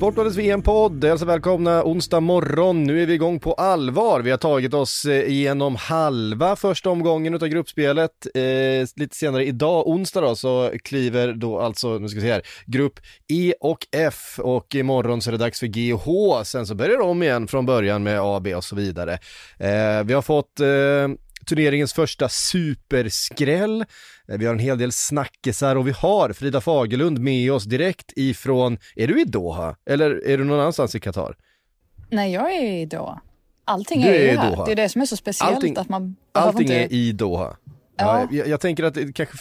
Sportbladets VM-podd, hälsa alltså välkomna onsdag morgon. Nu är vi igång på allvar. Vi har tagit oss eh, igenom halva första omgången av gruppspelet. Eh, lite senare idag, onsdag då, så kliver då alltså, nu ska vi se här, grupp E och F och imorgon så är det dags för G och H. Sen så börjar det om igen från början med A, B och så vidare. Eh, vi har fått eh, turneringens första superskräll. Eh, Vi har en hel del snackisar och vi har Frida Fagerlund med oss direkt ifrån, är du i Doha? Eller är du någon annanstans i Qatar? Nej, jag är i Doha. Allting Du är är i här. Doha. Det är det som är så speciellt Allting- att man Allting inte... är i Doha. Ja. jag, jag tänker att det kanske,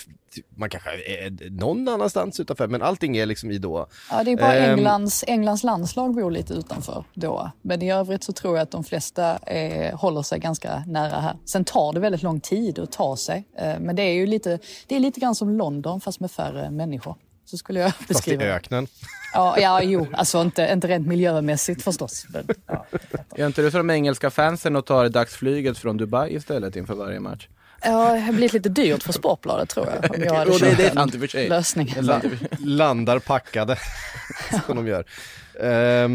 man kanske är någon annanstans utanför, men allting är liksom i Doha. Ja, det är bara Ehm. Englands, Englands landslag bor lite utanför Doha. Men i övrigt så tror jag att de flesta är, håller sig ganska nära här. Sen tar det väldigt lång tid att ta sig. Eh, Men det är ju lite, det är lite grann som London fast med färre människor. Så skulle jag Fast i beskriva det. öknen. Ja, ja, jo, alltså inte, inte rent miljömässigt förstås. Men, ja. Gör inte du som de engelska fansen och tar dagsflyget från Dubai istället inför varje match? Ja, det har blivit lite dyrt för Sportbladet tror jag. Om jag hade det, det är sant i och för sig. lösning. Det är sant i och för sig. landar packade, som de gör. Eh,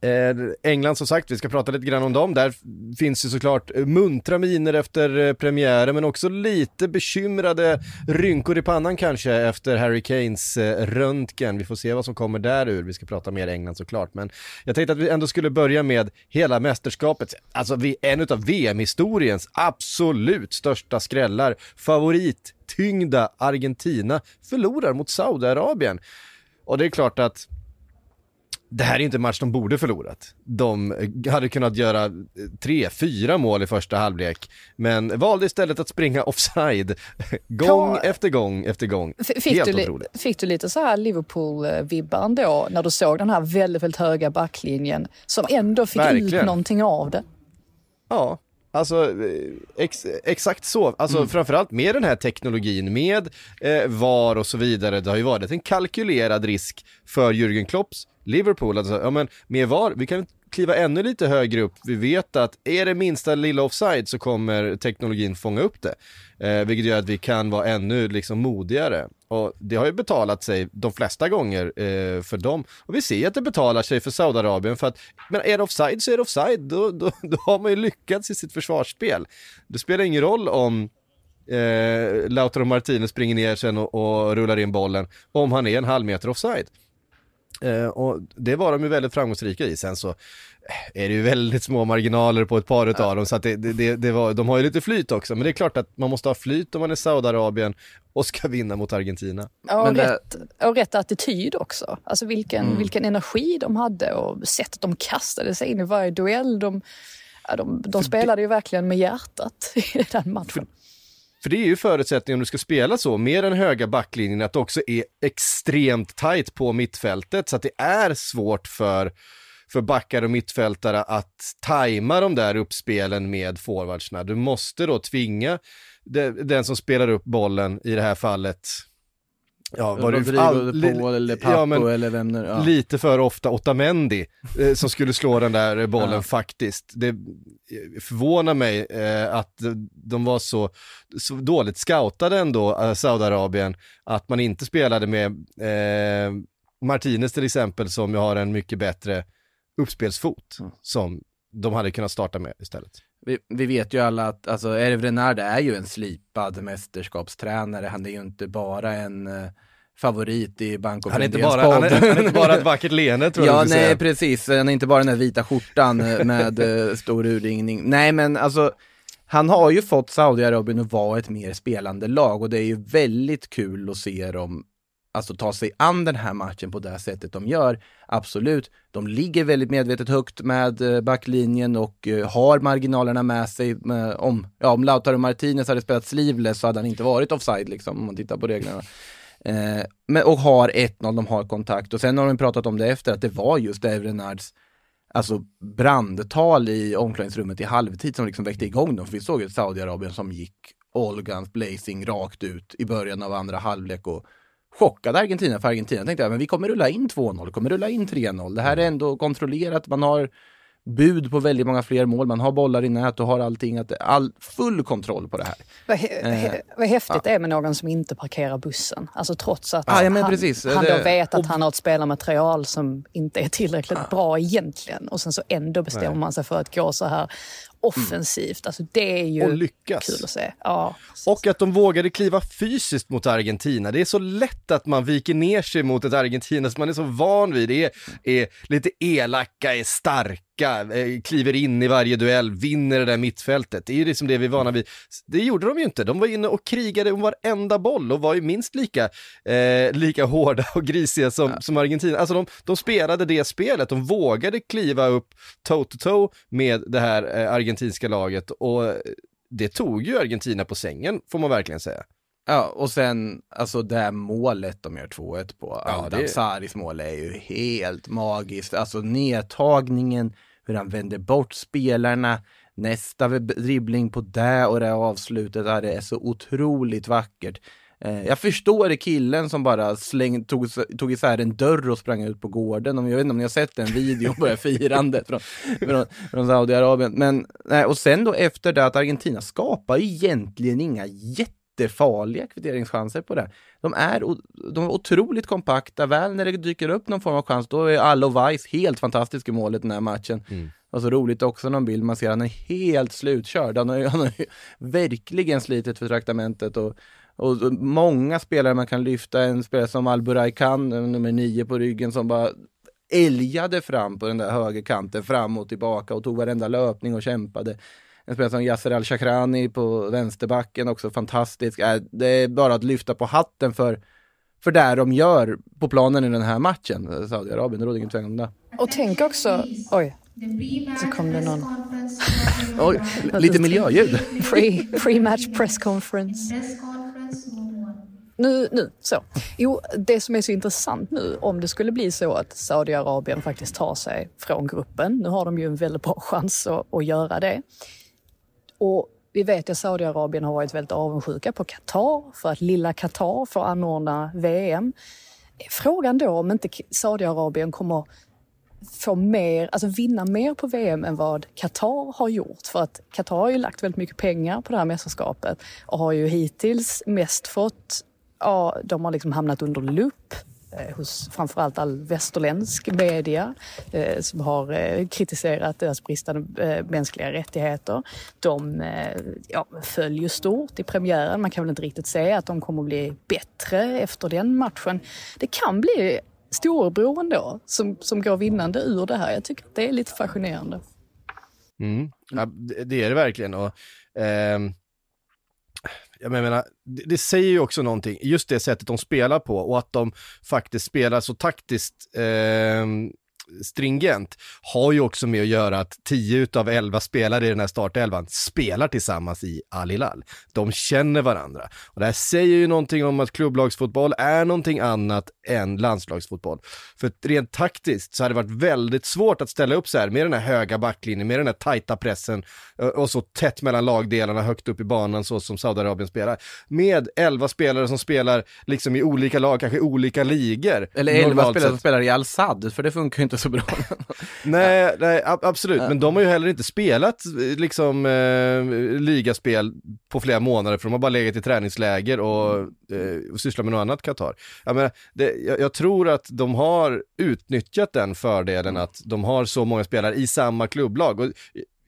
Eh, England som sagt, vi ska prata lite grann om dem. Där finns ju såklart eh, muntra miner efter eh, premiären, men också lite bekymrade rynkor i pannan kanske efter Harry Kanes röntgen. Vi får se vad som kommer där ur. Vi ska prata mer England såklart, men jag tänkte att vi ändå skulle börja med hela mästerskapet. Alltså en av VM-historiens absolut största skrällar. Favorit, tyngda Argentina förlorar mot Saudiarabien. Och det är klart att det här är inte en match de borde förlorat. De hade kunnat göra eh, tre, fyra mål i första halvlek, men valde istället att springa offside gång Ja. efter gång efter gång. F- Fick Helt du, li- otroligt. fick du lite så här Liverpool-vibbar ändå när du såg den här väldigt, väldigt höga backlinjen som ändå fick ut Verkligen. någonting av det? Ja, alltså eh, ex, exakt så. Alltså framförallt med den här teknologin, med eh, VAR och så vidare. Det har ju varit en kalkylerad risk för Jürgen Klopps Liverpool. Alltså, ja men med VAR, vi kan kliva ännu lite högre upp. Vi vet att är det minsta lilla offside så kommer teknologin fånga upp det. Eh, vilket gör att vi kan vara ännu liksom modigare. Och det har ju betalat sig de flesta gånger eh, för dem. Och vi ser att det betalar sig för Saudiarabien för att, men är det offside så är det offside. Då, då, då har man ju lyckats i sitt försvarsspel. Det spelar ingen roll om eh, Lautaro Martinez springer ner sen och, och rullar in bollen om han är en halv meter offside. Eh, och det var de ju väldigt framgångsrika i. Sen så är det ju väldigt små marginaler på ett par utav dem, så att det, det, det, det var, de har ju lite flyt också. Men det är klart att man måste ha flyt om man är Saudiarabien och ska vinna mot Argentina. Ja, och, Men det- rätt, och rätt attityd också. Alltså vilken, Mm. vilken energi de hade och sättet de kastade sig in i varje duell. De, ja, de, de spelade ju verkligen med hjärtat i den matchen. För för det är ju förutsättningen om du ska spela så, med den höga backlinjen, att det också är extremt tajt på mittfältet, så att det är svårt för, för backar och mittfältare att tajma de där uppspelen med forwardsna. Du måste då tvinga de, den som spelar upp bollen, i det här fallet, ja, var Rodrigo all- de Paul eller Papo ja, men eller vem nu ja. lite för ofta Otamendi eh, som skulle slå den där bollen Ja. faktiskt. Det eh, förvånar mig eh, att de var så, så dåligt scoutade ändå, eh, Saudiarabien, att man inte spelade med eh, Martinez till exempel som ju har en mycket bättre uppspelsfot Mm. som de hade kunnat starta med istället. Vi, vi vet ju alla att alltså, Hervé Renard är ju en slipad mästerskapstränare. Han är ju inte bara en eh, favorit i Banco Han är, inte bara, han, är, han är inte bara ett vackert leende tror jag Ja, nej säga. precis. Han är inte bara den här vita skjortan eh, med eh, stor urringning. Nej, men alltså han har ju fått Saudiarabien att vara ett mer spelande lag och det är ju väldigt kul att se dem alltså ta sig an den här matchen på det sättet de gör. Absolut, de ligger väldigt medvetet högt med eh, backlinjen och eh, har marginalerna med sig. Eh, om, ja, om Lautaro Martinez hade spelat sleeveless så hade han inte varit offside liksom, om man tittar på reglerna. Eh, men, och har 1-0, de har kontakt. Och sen har de pratat om det efter, att det var just Evrenards alltså brandtal i omklädningsrummet i halvtid som liksom väckte igång dem. För vi såg ju Saudiarabien som gick all guns blazing rakt ut i början av andra halvlek och chockade Argentina. För Argentina tänkte jag, men vi kommer rulla in 2-0, kommer rulla in 3-0. Det här är ändå kontrollerat, man har bud på väldigt många fler mål, man har bollar i nät och har allting, att, all, full kontroll på det här. Vad, eh, vad häftigt ja. är med någon som inte parkerar bussen, alltså trots att ah, ja, han, precis. han då vet att och, han har ett spelarmaterial som inte är tillräckligt ah. bra egentligen och sen så ändå bestämmer Nej. man sig för att gå så här offensivt. Alltså det är ju och lyckas. kul att se. Ja, och att de vågade kliva fysiskt mot Argentina. Det är så lätt att man viker ner sig mot ett Argentina som man är så van vid. Det är, är lite elaka, är starka, eh, kliver in i varje duell, vinner det där mittfältet. Det är ju liksom det vi är vana vid. Det gjorde de ju inte. De var inne och krigade om varenda boll och var ju minst lika, eh, lika hårda och grisiga som, ja. som Argentina. Alltså de, de spelade det spelet, de vågade kliva upp toe-to-toe med det här eh, argentinska laget och det tog ju Argentina på sängen, får man verkligen säga. Ja, och sen alltså det målet de gör 2-1 på, ja, Adam det... Saris mål är ju helt magiskt. Alltså nedtagningen, hur han vänder bort spelarna, nästa dribbling på det och det avslutet, det är så otroligt vackert. Eh, jag förstår killen som bara släng, tog, tog isär en dörr och sprang ut på gården. Jag vet inte om ni har sett den videon på det firandet från, från, från Saudiarabien. Men, nej, och sen då efter det att Argentina skapar egentligen inga jättefarliga kvitteringschanser på det. De är, de är otroligt kompakta, väl när det dyker upp någon form av chans, då är Allo Weiss helt fantastisk i målet den här matchen. Mm. Och så roligt också någon bild man ser, han är helt slutkörd. Han har, han har verkligen slitit för traktamentet och och många spelare man kan lyfta, en spelare som Alburay Khan, nummer nio på ryggen, som bara älgade fram på den där högerkanten, fram och tillbaka och tog varenda löpning och kämpade. En spelare som Yasser Al-Shakrani på vänsterbacken, också fantastisk. Äh, det är bara att lyfta på hatten för, för det de gör på planen i den här matchen, Saudiarabien, det råder ingen tvekan om det. Och tänk också, oj, så kom det någon. oj, lite miljöljud. Pre-match press conference. Nu, nu, så. Jo, det som är så intressant nu, om det skulle bli så att Saudiarabien faktiskt tar sig från gruppen, nu har de ju en väldigt bra chans att, att göra det. Och vi vet att Saudiarabien har varit väldigt avundsjuka på Qatar för att lilla Qatar får anordna VM. Frågan då om inte Saudiarabien kommer få mer, alltså vinna mer på VM än vad Qatar har gjort. För att Qatar har ju lagt väldigt mycket pengar på det här mästerskapet och har ju hittills mest fått ja, de har liksom hamnat under lupp eh, hos framförallt all västerländsk media eh, som har eh, kritiserat deras bristande eh, mänskliga rättigheter. De eh, ja, följer stort i premiären. Man kan väl inte riktigt säga att de kommer att bli bättre efter den matchen. Det kan bli storebror ändå som, som går vinnande ur det här. Jag tycker att det är lite fascinerande. Mm. Ja, det är det verkligen. Och, eh, jag menar, det, det, säger ju också någonting, just det sättet de spelar på och att de faktiskt spelar så taktiskt eh, stringent har ju också med att göra att 10 utav 11 spelare i den här startelvan spelar tillsammans i Al Hilal. De känner varandra. Och det här säger ju någonting om att klubblagsfotboll är någonting annat än landslagsfotboll. För rent taktiskt så hade det varit väldigt svårt att ställa upp så här med den här höga backlinjen, med den här tajta pressen och så tätt mellan lagdelarna högt upp i banan så som Saudiarabien spelar. Med 11 spelare som spelar liksom i olika lag, kanske olika ligor. Eller 11 spelare som spelar i Al-Sad, för det funkar ju inte så bra. nej, nej absolut, men de har ju heller inte spelat liksom eh, ligaspel på flera månader, för de har bara legat i träningsläger och, eh, och sysslat med något annat Qatar. Jag, menar, det, jag, jag, tror att de har utnyttjat den fördelen att de har så många spelare i samma klubblag. Och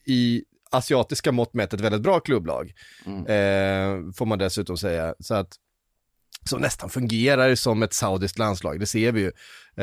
i asiatiska mått mätt ett väldigt bra klubblag, mm. eh, får man dessutom säga. Så att som nästan fungerar som ett saudiskt landslag, det ser vi ju.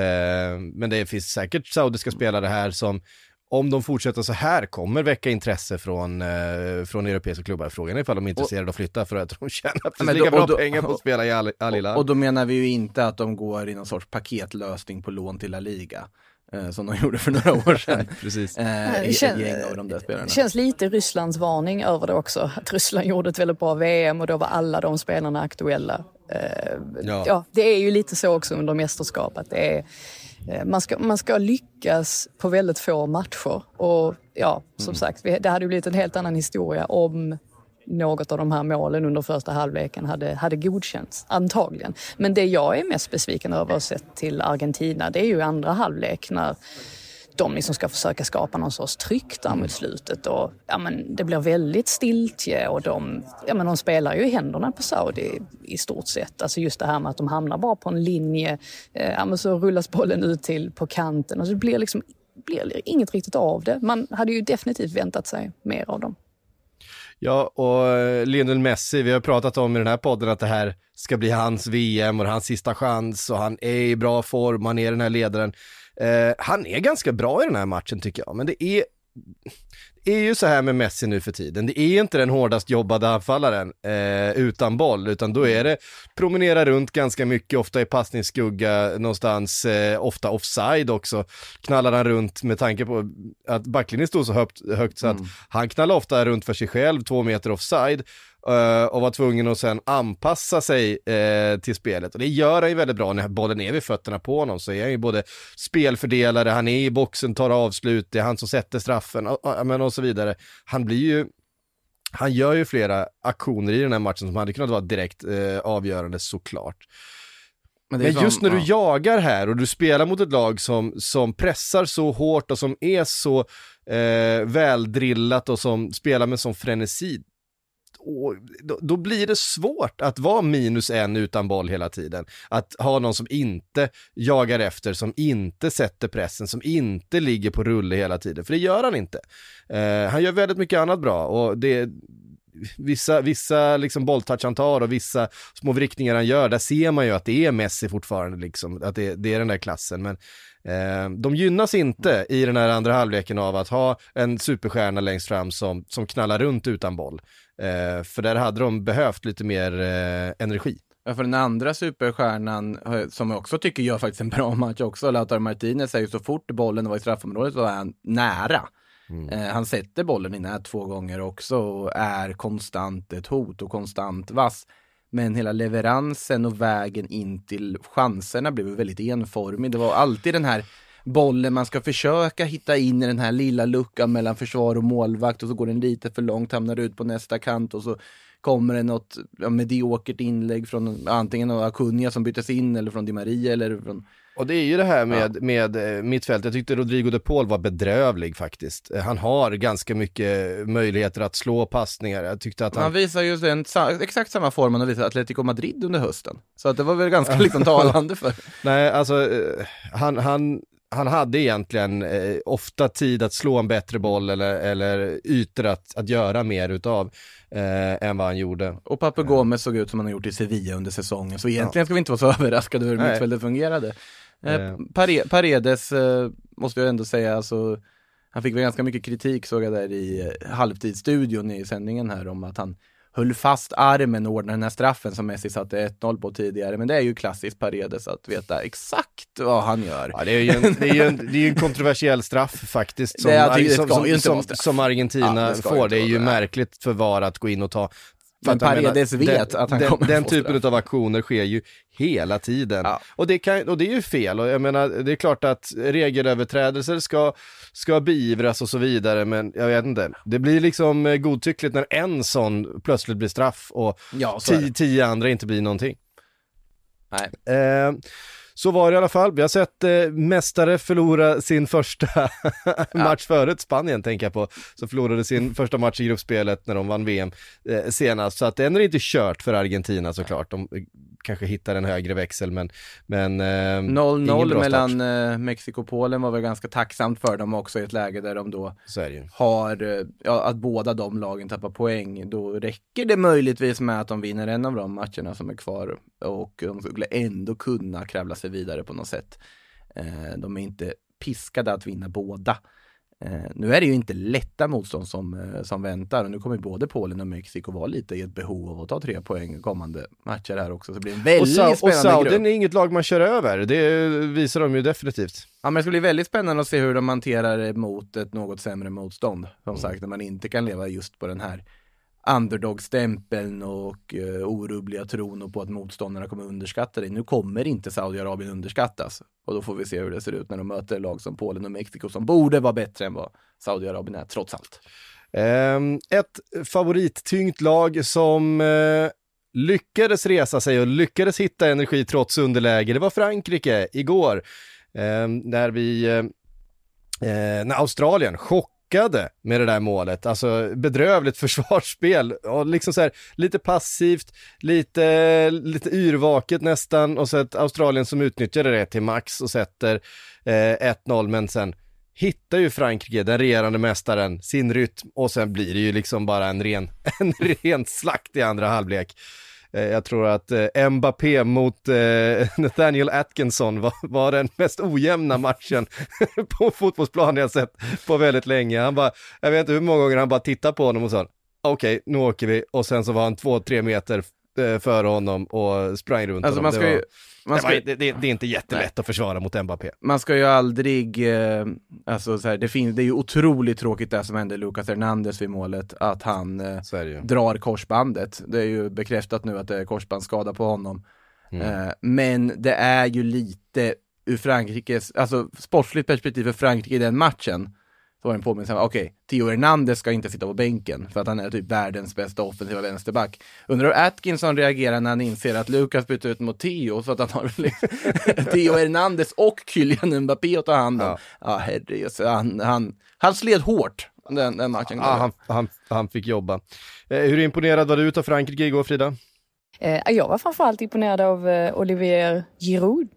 Eh, men det finns säkert saudiska spelare här som om de fortsätter så här kommer väcka intresse från, eh, från europeiska klubbar. Frågan är ifall de är intresserade av att flytta för att de tjänar precis lika bra då, pengar på att spela i Al, Al och, och då menar vi ju inte att de går i någon sorts paketlösning på lån till La Liga. Eh, som de gjorde för några år sedan. Precis. Eh, det känns, gäng av de där spelarna. känns lite Rysslands varning över det också. Att Ryssland gjorde ett väldigt bra VM och då var alla de spelarna aktuella. Eh, ja. ja. det är ju lite så också under mästerskap att det är Eh, man ska, man ska lyckas på väldigt få matcher. Och ja, som mm. sagt, det hade blivit en helt annan historia om något av de här målen under första halvleken hade, hade godkänts, antagligen. Men det jag är mest besviken över sett till Argentina, det är ju andra halvlek när de liksom ska försöka skapa någon sorts tryck där mot slutet. Och, ja, men det blir väldigt stiltje och de, ja, men de spelar ju i händerna på Saudi i stort sett. Alltså just det här med att de hamnar bara på en linje, eh, ja, men så rullas bollen ut till på kanten och det blir liksom blir inget riktigt av det. Man hade ju definitivt väntat sig mer av dem. Ja, och eh, Lionel Messi, vi har pratat om i den här podden att det här ska bli hans VM och hans sista chans och han är i bra form, han är den här ledaren. Eh, han är ganska bra i den här matchen tycker jag, men det är det är ju så här med Messi nu för tiden. Det är inte den hårdast jobbade anfallaren eh, utan boll, utan då är det promenera runt ganska mycket, ofta i passningsskugga någonstans, eh, ofta offside också. Knallar han runt med tanke på att backlinjen stod så högt, högt så att mm. han knallar ofta runt för sig själv, två meter offside. Uh, och var tvungen att sen anpassa sig uh, till spelet. Och det gör han ju väldigt bra när bollen är vid fötterna på honom. Så är han ju både spelfördelare, han är i boxen, tar avslut, det är han som sätter straffen och, och, och så vidare. Han blir ju han gör ju flera aktioner i den här matchen som hade kunnat vara direkt uh, avgörande såklart. Men, Men just som, när du ja. jagar här och du spelar mot ett lag som, som pressar så hårt och som är så eh, väldrillat och som spelar med sån frenesi, då, då, blir det svårt att vara minus en utan boll hela tiden. Att ha någon som inte jagar efter, som inte sätter pressen, som inte ligger på rulle hela tiden, för det gör han inte. Eh, han gör väldigt mycket annat bra och det vissa, vissa liksom bolltouch han tar och vissa små vrickningar han gör, där ser man ju att det är Messi fortfarande liksom, att det, det är den där klassen. Men de gynnas inte i den här andra halvleken av att ha en superstjärna längst fram som, som knallar runt utan boll. Eh, för där hade de behövt lite mer eh, energi. Ja, för den andra superstjärnan, eh, som jag också tycker gör faktiskt en bra match också, Lautaro Martinez, är ju så fort bollen var i straffområdet så var han nära. Mm. Eh, han sätter bollen i nät två gånger också och är konstant ett hot och konstant vass. Men hela leveransen och vägen in till chanserna blev väldigt enformig. Det var alltid den här bollen man ska försöka hitta in i den här lilla luckan mellan försvar och målvakt och så går den lite för långt, hamnar ut på nästa kant och så kommer det något ja, mediokert inlägg från antingen Acuna som byttes in eller från Di Maria eller från och det är ju det här med, ja. med eh, mittfält, jag tyckte Rodrigo de Paul var bedrövlig faktiskt. Eh, han har ganska mycket möjligheter att slå passningar. Jag tyckte att han... Han visar ju en, exakt samma form han har visat Atletico Madrid under hösten. Så att det var väl ganska liksom talande för. Nej, alltså eh, han, han, han hade egentligen eh, ofta tid att slå en bättre boll eller, eller ytor att, att göra mer utav eh, än vad han gjorde. Och Papu Gomez såg ut som han har gjort i Sevilla under säsongen, så egentligen ja. ska vi inte vara så överraskade över hur mittfältet fungerade. Eh, eh. Paredes eh, måste jag ändå säga, alltså, han fick väl ganska mycket kritik såg jag där i halvtidsstudion i sändningen här om att han höll fast armen och ordnade den här straffen som Messi satte 1-0 på tidigare. Men det är ju klassiskt Paredes att veta exakt vad han gör. Ja, det är ju en, det är ju en, det är en kontroversiell straff faktiskt som, det, som, som, som, Argentina ja, får. Det är ju märkligt för VAR att gå in och ta men Paredes menar, vet den, att han den, kommer Den typen av aktioner sker ju hela tiden. Ja. Och, det kan, och det är ju fel. Och jag menar, det är klart att regelöverträdelser ska, ska beivras och så vidare, men jag vet inte. Det blir liksom eh, godtyckligt när en sån plötsligt blir straff och ja, tio, tio andra inte blir någonting. Nej. Eh, så var det i alla fall. Vi har sett eh, mästare förlora sin första match ja. förut, Spanien tänker jag på, som förlorade sin första match i gruppspelet när de vann VM eh, senast. Så att än är det inte kört för Argentina såklart. De eh, kanske hittar en högre växel men, men 0-0 eh, mellan eh, Mexiko och Polen var väl ganska tacksamt för dem också i ett läge där de då har, eh, ja, att båda de lagen tappar poäng. Då räcker det möjligtvis med att de vinner en av de matcherna som är kvar och de skulle ändå kunna kravla sig vidare på något sätt. Eh, de är inte piskade att vinna båda. Eh, nu är det ju inte lätta motstånd som, eh, som väntar och nu kommer både Polen och Mexiko vara lite i ett behov av att ta tre poäng kommande matcher här också. Så det blir en väldigt och spännande och Saudien grupp. är inget lag man kör över, det visar de ju definitivt. Ja men det ska bli väldigt spännande att se hur de hanterar mot ett något sämre motstånd. Som sagt, när man inte kan leva just på den här underdog-stämpeln och eh, orubbliga tron och på att motståndarna kommer underskatta dig. Nu kommer inte Saudiarabien underskattas och då får vi se hur det ser ut när de möter lag som Polen och Mexiko som borde vara bättre än vad Saudiarabien är trots allt. Ehm, ett favorittyngt lag som eh, lyckades resa sig och lyckades hitta energi trots underläge, det var Frankrike igår. Ehm, när vi, eh, eh, när Australien chock chockade med det där målet. Alltså bedrövligt försvarsspel och liksom så här lite passivt, lite, lite yrvaket nästan och så ett Australien som utnyttjade det till max och sätter eh, 1-0 men sen hittar ju Frankrike, den regerande mästaren, sin rytm och sen blir det ju liksom bara en ren, en ren slakt i andra halvlek. Eh, jag tror att eh, Mbappé mot eh, Nathaniel Atkinson var, var den mest ojämna matchen på fotbollsplanen jag sett på väldigt länge. Han bara, jag vet inte hur många gånger han bara tittade på honom och sa okej, okay, nu åker vi och sen så var han två, tre meter före honom och sprang runt alltså honom. Man ska det, var, ju, man ska, det, var, det, det, är inte jättelätt nej. att försvara mot Mbappé. Man ska ju aldrig, eh, alltså så här, det, finns, det är ju otroligt tråkigt det som hände Lucas Hernandez vid målet, att han eh, drar korsbandet. Det är ju bekräftat nu att det är korsbandsskada på honom. Mm. Eh, men det är ju lite ur Frankrikes, alltså sportsligt perspektiv för Frankrike i den matchen, så var det en påminnelse, okej, okay, Theo Hernandez ska inte sitta på bänken för att han är typ världens bästa offensiva vänsterback. Undrar hur Atkinson reagerar när han inser att Lukas byter ut mot Theo så att han har Theo Hernandez och Kylian Mbappé att ta hand om. Ja, ja herregud, han, han, han sled hårt den, den matchen. Ja, han, han, han fick jobba. Eh, hur imponerad var du av Frankrike igår, Frida? Eh, jag var framförallt imponerad av eh, Olivier Giroud.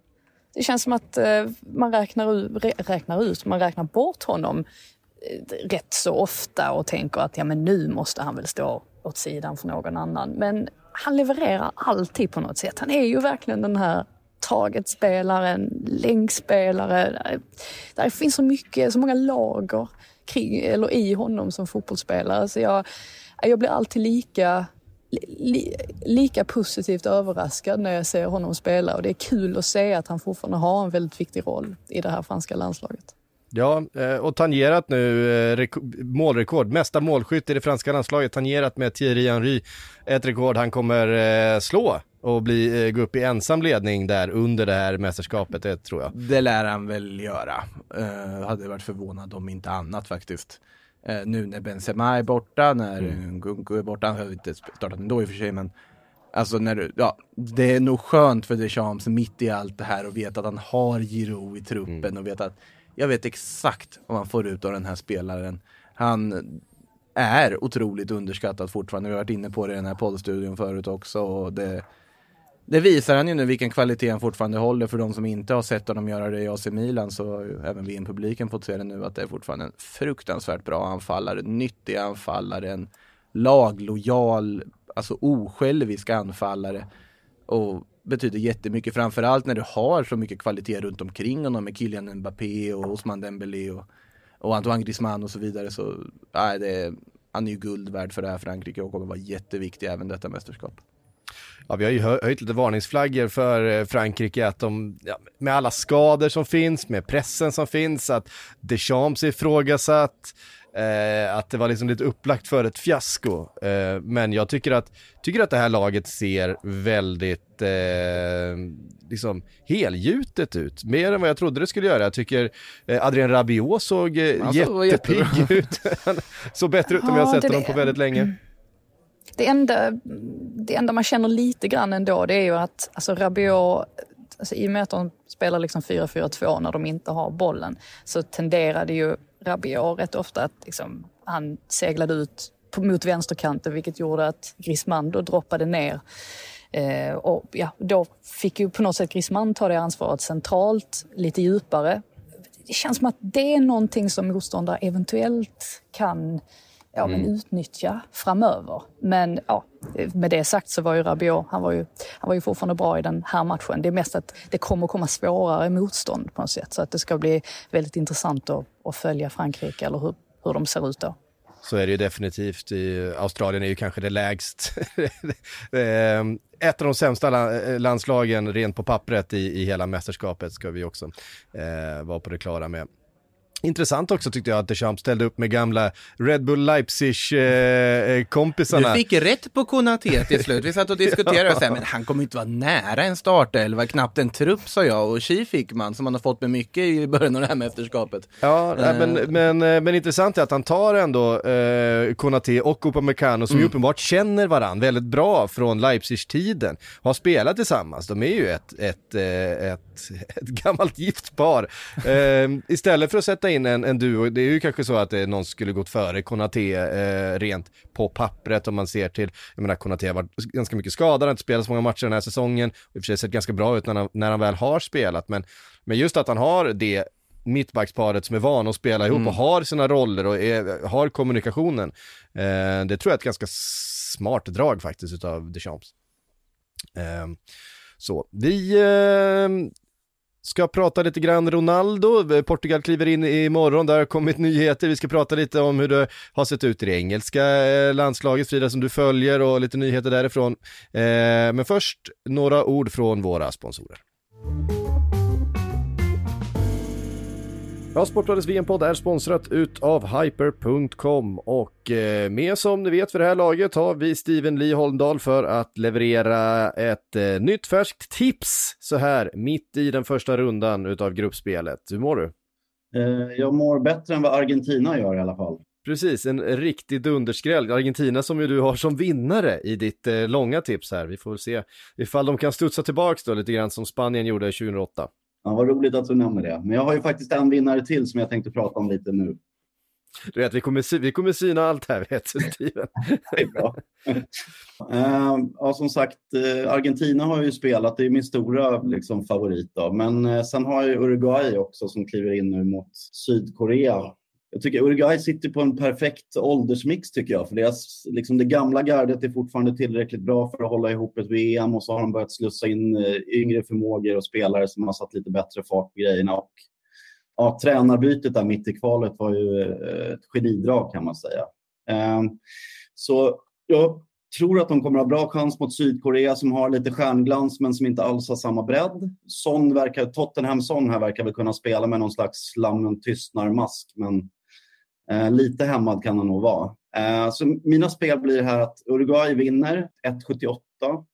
Det känns som att eh, man räknar ut, räknar ut, man räknar bort honom eh, rätt så ofta och tänker att ja, men nu måste han väl stå åt sidan för någon annan. Men han levererar alltid på något sätt. Han är ju verkligen den här targetspelaren, länkspelare. Det finns så mycket, så många lager kring, eller i honom som fotbollsspelare. Så jag, jag blir alltid lika li, lika positivt överraskad när jag ser honom spela och det är kul att se att han fortfarande har en väldigt viktig roll i det här franska landslaget. Ja, eh, och tangerat nu eh, målrekord, mesta målskytt i det franska landslaget, tangerat med Thierry Henry, ett rekord han kommer eh, slå och bli, gå upp i ensam ledning där under det här mästerskapet, det tror jag. Det lär han väl göra. Uh, hade varit förvånad om inte annat faktiskt. Eh, nu när Benzema är borta, när mm. Nkunku är borta, han har inte startat ändå i och för sig men Alltså när du, ja, det är nog skönt för Deschamps mitt i allt det här och veta att han har Giro i truppen mm. och veta att jag vet exakt vad man får ut av den här spelaren. Han är otroligt underskattad fortfarande. Vi har varit inne på det i den här poddstudion förut också och det, det visar han ju nu vilken kvalitet han fortfarande håller. För de som inte har sett honom göra det i AC Milan så har ju även vi i publiken fått se det nu att det är fortfarande en fruktansvärt bra anfallare, nyttig anfallare, en laglojal, alltså osjälvisk anfallare. Och betyder jättemycket, framförallt när du har så mycket kvalitet runt omkring honom med Kylian Mbappé och Osman Dembélé och, och Antoine Griezmann och så vidare. Så nej, det är, han är ju guld värd för det här Frankrike och kommer vara jätteviktig även detta mästerskap. Ja, vi har ju höjt lite varningsflaggor för eh, Frankrike att de, ja, med alla skador som finns, med pressen som finns, att Deschamps är ifrågasatt, eh, att det var liksom lite upplagt för ett fiasko. Eh, men jag tycker att, tycker att det här laget ser väldigt eh, liksom helgjutet ut, mer än vad jag trodde det skulle göra. Jag tycker eh, Adrien Rabiot såg eh, jättepigg ut. såg bättre ut än ja, jag sett honom på väldigt länge. Det enda, det enda man känner lite grann ändå det är ju att alltså Rabiot, alltså i och med att de spelar liksom 4-4-2 när de inte har bollen så tenderade ju Rabiot rätt ofta att liksom, han seglade ut mot vänsterkanten vilket gjorde att Griezmann då droppade ner. Eh, och ja, då fick ju på något sätt Griezmann ta det ansvaret centralt, lite djupare. Det känns som att det är någonting som motståndare eventuellt kan ja, men mm. utnyttja framöver. Men ja, med det sagt så var ju Rabiot, han var ju, han var ju fortfarande bra i den här matchen. Det är mest att det kommer komma svårare motstånd på något sätt. Så att det ska bli väldigt intressant att, att följa Frankrike eller hur, hur de ser ut då. Så är det ju definitivt. I Australien är ju kanske det lägst. Eh, ett av de sämsta landslagen rent på pappret i, i hela mästerskapet ska vi också eh, vara på det klara med. Intressant också tyckte jag att Deschamps ställde upp med gamla Red Bull Leipzig-kompisarna. Eh, du fick rätt på Konaté till slut. Vi satt och diskuterade och sa, men han kommer inte vara nära en startelva, knappt en trupp sa jag. Och Chi fick man, som man har fått med mycket i början av det här mästerskapet. Ja, uh. men, men, eh, men intressant är att han tar ändå eh, Konaté och Upamecano som mm. ju uppenbart känner varandra väldigt bra från Leipzig-tiden. Har spelat tillsammans, de är ju ett, ett, ett, ett, ett gammalt gift par. Eh, istället för att sätta in en, en duo, det är ju kanske så att det, någon skulle gått före Konate eh, rent på pappret om man ser till, jag menar Konate har varit ganska mycket skadad, har inte spelat så många matcher den här säsongen, i och för sig sett ganska bra ut när han, när han väl har spelat, men, men just att han har det mittbacksparet som är van att spela ihop mm. och har sina roller och är, har kommunikationen. Eh, det tror jag är ett ganska smart drag faktiskt utav Deschamps. Eh, så, vi eh, ska prata lite grann Ronaldo. Portugal kliver in imorgon, där har kommit nyheter. Vi ska prata lite om hur det har sett ut i det engelska eh, landslaget, Frida, som du följer och lite nyheter därifrån. Eh, men först några ord från våra sponsorer. Ja, Sportbladets VM-podd är sponsrat utav Hyper.com och eh, med som ni vet för det här laget har vi Steven Lee Holmdahl för att leverera ett eh, nytt färskt tips så här mitt i den första rundan utav gruppspelet. Hur mår du? Eh, jag mår bättre än vad Argentina gör i alla fall. Precis, en riktig dunderskräll. Argentina som ju du har som vinnare i ditt eh, långa tips här. Vi får se ifall de kan studsa tillbaks då lite grann som Spanien gjorde 2008. Ja, vad roligt att du nämner det. Men jag har ju faktiskt en vinnare till som jag tänkte prata om lite nu. Du vet, vi kommer, vi kommer syna allt här, är bra. uh, ja, som sagt, uh, Argentina har ju spelat, det är min stora liksom, favorit. Då. Men uh, sen har jag Uruguay också som kliver in nu mot Sydkorea jag tycker Uruguay sitter på en perfekt åldersmix tycker jag. För deras, liksom det gamla gardet är fortfarande tillräckligt bra för att hålla ihop ett VM och så har de börjat slussa in eh, yngre förmågor och spelare som har satt lite bättre fart på grejerna. Och, ja, tränarbytet där mitt i kvalet var ju eh, ett genidrag kan man säga. Ehm, så jag tror att de kommer ha bra chans mot Sydkorea som har lite stjärnglans men som inte alls har samma bredd. Son verkar, Tottenham Son här verkar väl kunna spela med någon slags lammen tystnar-mask men Eh, lite hämmad kan han nog vara. Eh, så mina spel blir här att Uruguay vinner 1,78.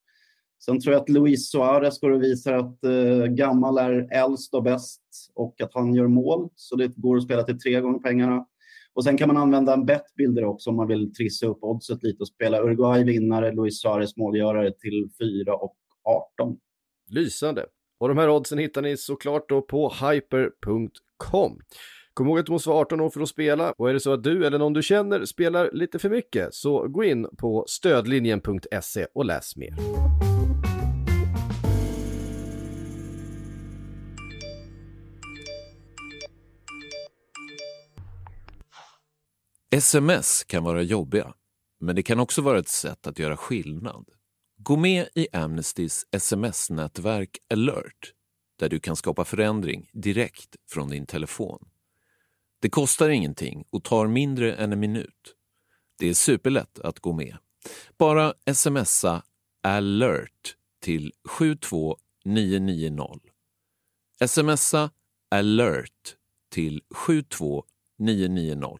Sen tror jag att Luis Suarez går och visar att eh, gammal är äldst och bäst och att han gör mål. Så det går att spela till tre gånger pengarna. Och sen kan man använda en bettbilder också om man vill trissa upp oddset lite och spela Uruguay vinnare, Luis Suarez målgörare till 4 och 18. Lysande. Och de här oddsen hittar ni såklart då på hyper.com. Kom ihåg att du måste vara 18 år för att spela och är det så att du eller någon du känner spelar lite för mycket så gå in på stödlinjen.se och läs mer. Sms kan vara jobbiga, men det kan också vara ett sätt att göra skillnad. Gå med i Amnestys sms-nätverk alert där du kan skapa förändring direkt från din telefon. Det kostar ingenting och tar mindre än en minut. Det är superlätt att gå med. Bara smsa alert till 72990. Smsa alert till 72990.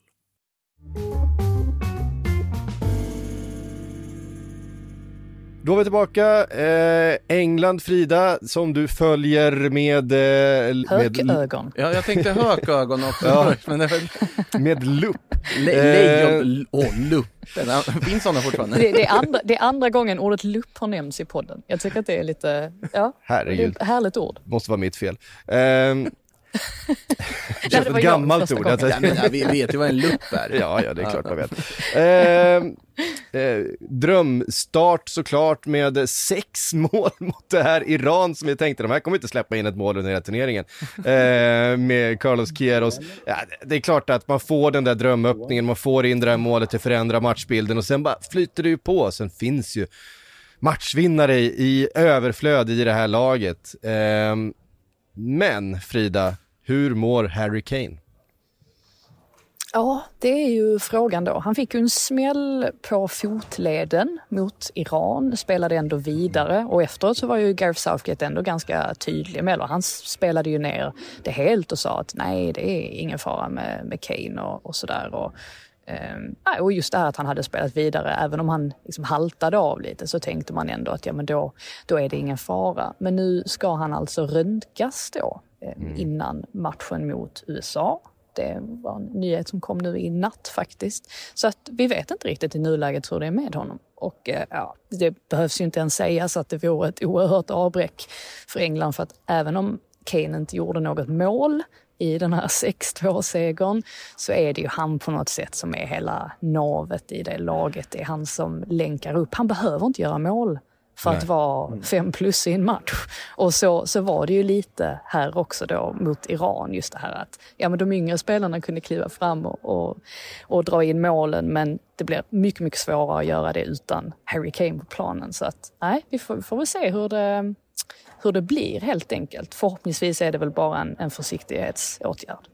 Då är vi tillbaka. Eh, England, Frida, som du följer med... Eh, hökögon. Ja, jag tänkte hökögon också. ja. men det var... Med lupp. Lejon eh, luppen. Finns sådana fortfarande? Det, det, är andra, det är andra gången ordet lupp har nämnts i podden. Jag tycker att det är lite, ja, Herregud. Det är ett härligt ord. Måste vara mitt fel. Eh, det känns ett gammalt ord. Alltså. Ja, men, vi vet ju vad en lupp är. ja, ja, det är klart man vet. Eh, eh, drömstart såklart med sex mål mot det här Iran som vi tänkte, de här kommer inte släppa in ett mål under hela turneringen. Eh, med Carlos Queiroz. Ja, det är klart att man får den där drömöppningen, man får in det där målet till förändra matchbilden och sen bara flyter det ju på. Sen finns ju matchvinnare i, i överflöd i det här laget. Eh, men Frida, hur mår Harry Kane? Ja, det är ju frågan då. Han fick ju en smäll på fotleden mot Iran, spelade ändå vidare och efteråt så var ju Gareth Southgate ändå ganska tydlig med det. Han spelade ju ner det helt och sa att nej, det är ingen fara med, med Kane och, och sådär. Och, eh, och just det här att han hade spelat vidare, även om han liksom haltade av lite så tänkte man ändå att ja, men då, då är det ingen fara. Men nu ska han alltså röntgas då mm. innan matchen mot USA det var en nyhet som kom nu i natt faktiskt. Så att vi vet inte riktigt i nuläget hur det är med honom. Och eh, ja, det behövs ju inte ens sägas att det vore ett oerhört avbräck för England för att även om Kane inte gjorde något mål i den här 6-2-segern så är det ju han på något sätt som är hela navet i det laget. Det är han som länkar upp. Han behöver inte göra mål för Nej. att vara mm. fem plus i en match. Och så, så var det ju lite här också då mot Iran, just det här att ja, men de yngre spelarna kunde kliva fram och, och, och dra in målen men det blir mycket, mycket svårare att göra det utan Harry Kane på planen. Så att nej, vi får, får väl se hur det, hur det blir helt enkelt. Förhoppningsvis är det väl bara en, en försiktighetsåtgärd.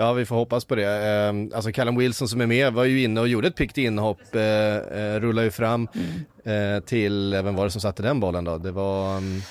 Ja, vi får hoppas på det. Eh, alltså Callum Wilson som är med var ju inne och gjorde ett piggt inhopp, eh, eh, rullar ju fram mm. eh, till, vem var det som satte den bollen då? Det var... Um...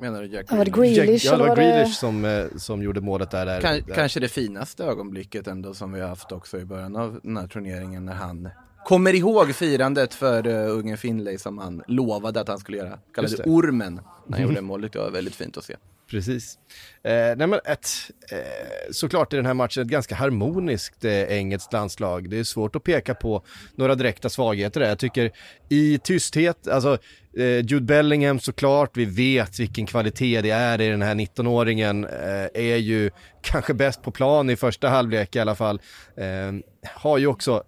Menar du Jack Grealish? Var det Grealish? ja, det var Grealish som, som gjorde målet där. där, där. Kanske det finaste ögonblicket ändå som vi har haft också i början av den här turneringen när han kommer ihåg firandet för uh, ungen Finlay som han lovade att han skulle göra. Kallade ormen när han mm. gjorde målet. Det var väldigt fint att se. Precis. Eh, nej men ett, eh, såklart är den här matchen ett ganska harmoniskt eh, engelskt landslag. Det är svårt att peka på några direkta svagheter där. Jag tycker i tysthet, alltså eh, Jude Bellingham såklart, vi vet vilken kvalitet det är i den här 19-åringen, eh, är ju kanske bäst på plan i första halvlek i alla fall. Eh, har ju också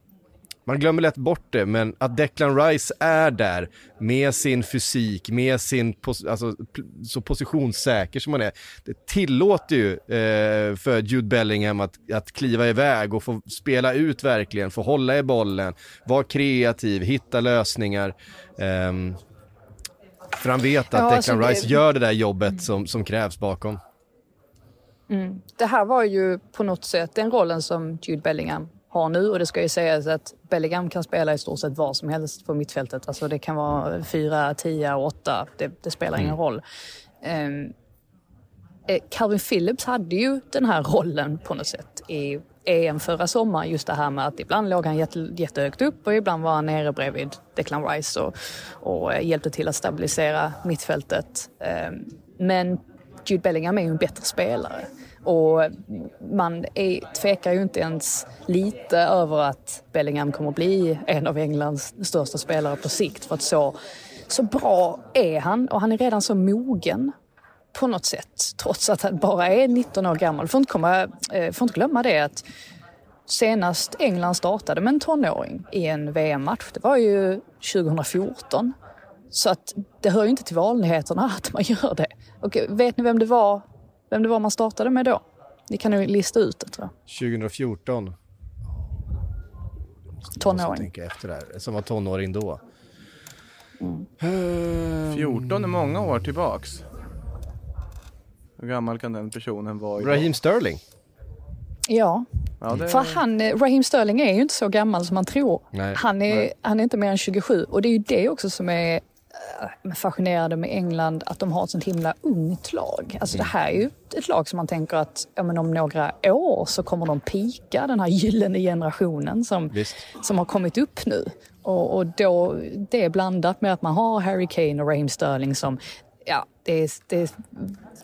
man glömmer lätt bort det, men att Declan Rice är där med sin fysik, med sin, pos alltså, så positionssäker som han är, det tillåter ju eh, för Jude Bellingham att, att kliva iväg och få spela ut verkligen, få hålla i bollen, vara kreativ, hitta lösningar. Eh, för han vet att ja, alltså Declan Rice det... gör det där jobbet som, som krävs bakom. Mm. Det här var ju på något sätt den rollen som Jude Bellingham har nu och det ska ju sägas att Bellingham kan spela i stort sett vad som helst på mittfältet. Alltså det kan vara 4, 10, 8, det, det spelar ingen mm. roll. Um, Calvin Phillips hade ju den här rollen på något sätt i EM förra sommaren. Just det här med att ibland låg han jätte, jättehögt upp och ibland var han nere bredvid Declan Rice och, och eh, hjälpte till att stabilisera mittfältet. Um, men Jude Bellingham är ju en bättre spelare. Och man är, tvekar ju inte ens lite över att Bellingham kommer att bli en av Englands största spelare på sikt. För att så, så bra är han och han är redan så mogen på något sätt. Trots att han bara är 19 år gammal. Får inte, komma, eh, får inte glömma det att senast England startade med en tonåring i en VM-match, det var ju 2014. Så att det hör ju inte till vanligheterna att man gör det. Och vet ni vem det var vem det var man startade med då? Ni kan ju lista ut det tror jag. 2014. Tonåring. Tänka efter där. Som var tonåring då. Mm. 14 är många år tillbaks. Hur gammal kan den personen vara? Raheem Sterling. Ja, ja det... för han, eh, Raheem Sterling är ju inte så gammal som man tror. Nej. Han, är, han är inte mer än 27 och det är ju det också som är fascinerade med England att de har ett sånt himla ungt lag. Alltså det här är ju ett lag som man tänker att ja, men om några år så kommer de pika den här gyllene generationen som, som har kommit upp nu. Och, och då, det är blandat med att man har Harry Kane och Raheem Sterling som ja, det är, det är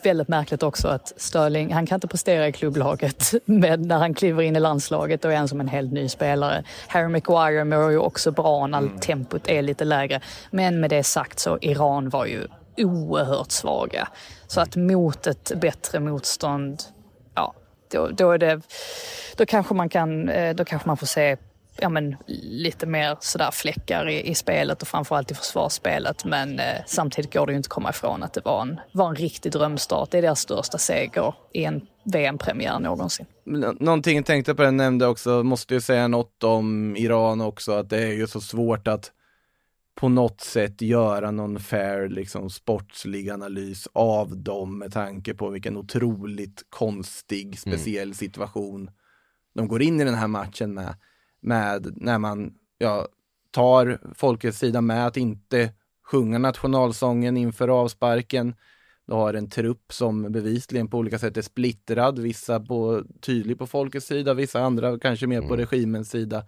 väldigt märkligt också att Sterling, han kan inte prestera i klubblaget men när han kliver in i landslaget då är han som en helt ny spelare. Harry Maguire mår ju också bra när mm. tempot är lite lägre. Men med det sagt så Iran var ju oerhört svaga. Så att mot ett bättre motstånd då, då, är det, då, kanske man kan, eh, då kanske man får se ja, men, lite mer sådär fläckar i, i spelet och framförallt i försvarsspelet. Men eh, samtidigt går det ju inte att komma ifrån att det var en, var en riktig drömstart. Det är deras största seger i en VM-premiär någonsin. Någonting jag tänkte på den nämnde också, måste ju säga något om Iran också, att det är ju så svårt att på något sätt göra någon fair liksom sportslig analys av dem med tanke på vilken otroligt konstig, mm. speciell mm. situation de går in i den här matchen med med när man ja, tar folkets sida med att inte sjunga nationalsången inför avsparken. Du har en trupp som bevisligen på olika sätt är splittrad, vissa på, tydligt på folkets sida, vissa andra kanske mer på mm. regimens sida.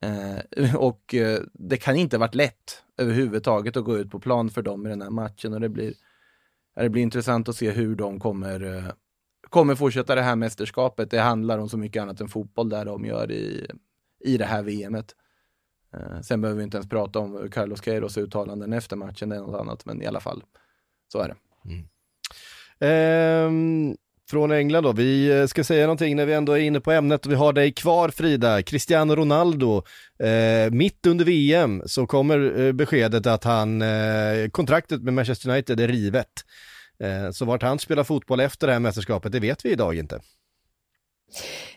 Eh, och eh, det kan inte varit lätt överhuvudtaget att gå ut på plan för dem i den här matchen och det blir, det blir intressant att se hur de kommer, eh, kommer fortsätta det här mästerskapet. Det handlar om så mycket annat än fotboll där de gör i, i det här VMet. Eh, sen behöver vi inte ens prata om Carlos Queiros uttalanden efter matchen, det är något annat, men i alla fall, så är det. Mm. Ehm, från England då, vi eh, ska säga någonting när vi ändå är inne på ämnet och vi har dig kvar Frida, Cristiano Ronaldo, eh, mitt under VM så kommer eh, beskedet att han, eh, kontraktet med Manchester United är rivet. Eh, så vart han spelar fotboll efter det här mästerskapet, det vet vi idag inte.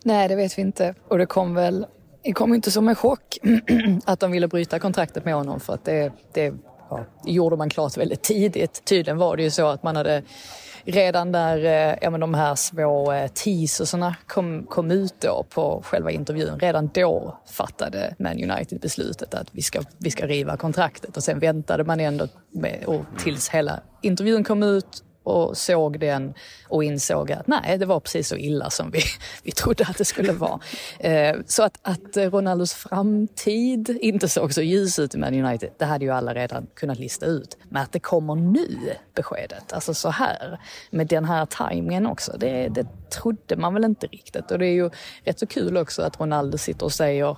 Nej, det vet vi inte. Och det kom väl det kom inte som en chock att de ville bryta kontraktet med honom för att det, det ja, gjorde man klart väldigt tidigt. Tydligen var det ju så att man hade redan där eh, ja, men de här små teasersna teaserserna kom, kom ut då på själva intervjun, redan då fattade Man United beslutet att vi ska, vi ska riva kontraktet och sen väntade man ändå med, och tills hela intervjun kom ut och såg den och insåg att nej, det var precis så illa som vi, vi trodde att det skulle vara. Eh, så att, att eh, Ronaldos framtid inte såg så ljus ut i Man United, det hade ju alla redan kunnat lista ut. Men att det kommer nu, beskedet, alltså så här, med den här tajmingen också, det, det trodde man väl inte riktigt. Och det är ju rätt så kul också att Ronaldo sitter och säger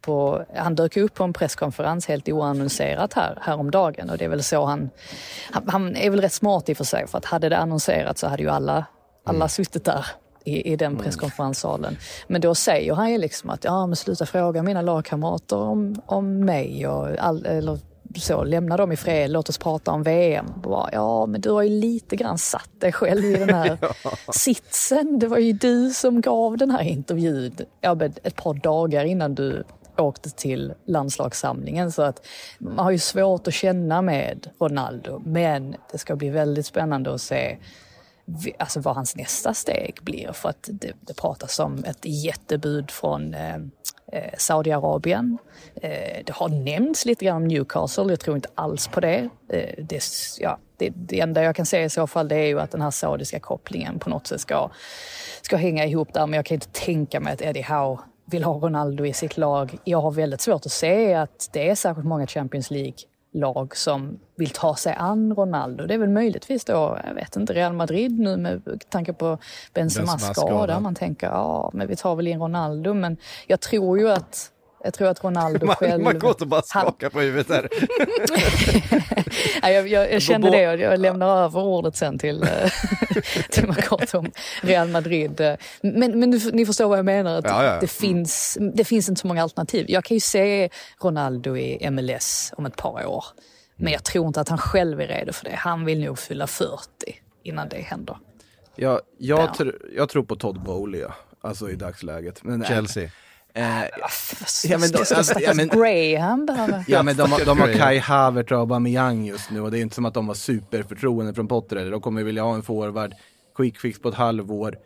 på, han dök upp på en presskonferens helt oannonserat här, häromdagen och det är väl så han, han, han är väl rätt smart i och för sig för att hade det annonserats så hade ju alla, alla mm. suttit där i, i den mm. presskonferenssalen. Men då säger han ju liksom att ja men sluta fråga mina lagkamrater om, om mig och all, eller så, lämna dem i fred, låt oss prata om VM. Bara, ja, men du har ju lite grann satt dig själv i den här ja. sitsen. Det var ju du som gav den här intervjun ja, ett par dagar innan du åkte till landslagssamlingen. Så att man har ju svårt att känna med Ronaldo. Men det ska bli väldigt spännande att se alltså vad hans nästa steg blir. För att det, det pratas om ett jättebud från eh, eh, Saudiarabien. Eh, det har nämnts lite grann om Newcastle, jag tror inte alls på det. Eh, det, ja, det. Det enda jag kan säga i så fall det är ju att den här saudiska kopplingen på något sätt ska, ska hänga ihop där. Men jag kan inte tänka mig att Eddie Howe vill ha Ronaldo i sitt lag. Jag har väldigt svårt att se att det är särskilt många Champions League-lag som vill ta sig an Ronaldo. Det är väl möjligtvis då, jag vet inte, Real Madrid nu med tanke på Benzemas skada. Man tänker, ja, men vi tar väl in Ronaldo. Men jag tror ju att jag tror att Ronaldo man, själv... Man går inte bara skaka han... på huvudet där. ja, jag, jag, jag kände det och jag lämnar över ordet sen till, eh, till Makoto om Real Madrid. Men, men ni förstår vad jag menar, att ja, ja. Det, finns, det finns inte så många alternativ. Jag kan ju se Ronaldo i MLS om ett par år. Men jag tror inte att han själv är redo för det. Han vill nog fylla 40 innan det händer. Ja, jag, ja. Tr jag tror på Todd Bowley, alltså i dagsläget. Men, Chelsea. Eh, ja, men de, alltså, ja, men, Graham behöver... Ja men de, de har Kai Havertz och Aubameyang just nu och det är inte som att de har superförtroende från Potter eller de kommer vilja ha en forward, quick fix på ett halvår.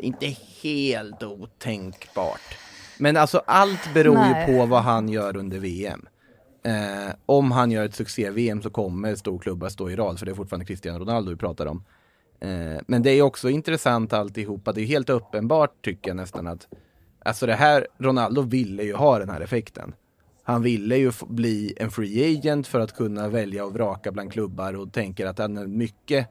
Inte helt otänkbart. Men alltså allt beror Nej. ju på vad han gör under VM. Eh, om han gör ett succé-VM så kommer storklubbar stå i rad för det är fortfarande Cristiano Ronaldo vi pratar om. Eh, men det är också intressant alltihopa. Det är helt uppenbart tycker jag nästan att Alltså det här, Ronaldo ville ju ha den här effekten. Han ville ju bli en free agent för att kunna välja och vraka bland klubbar och tänker att han är mycket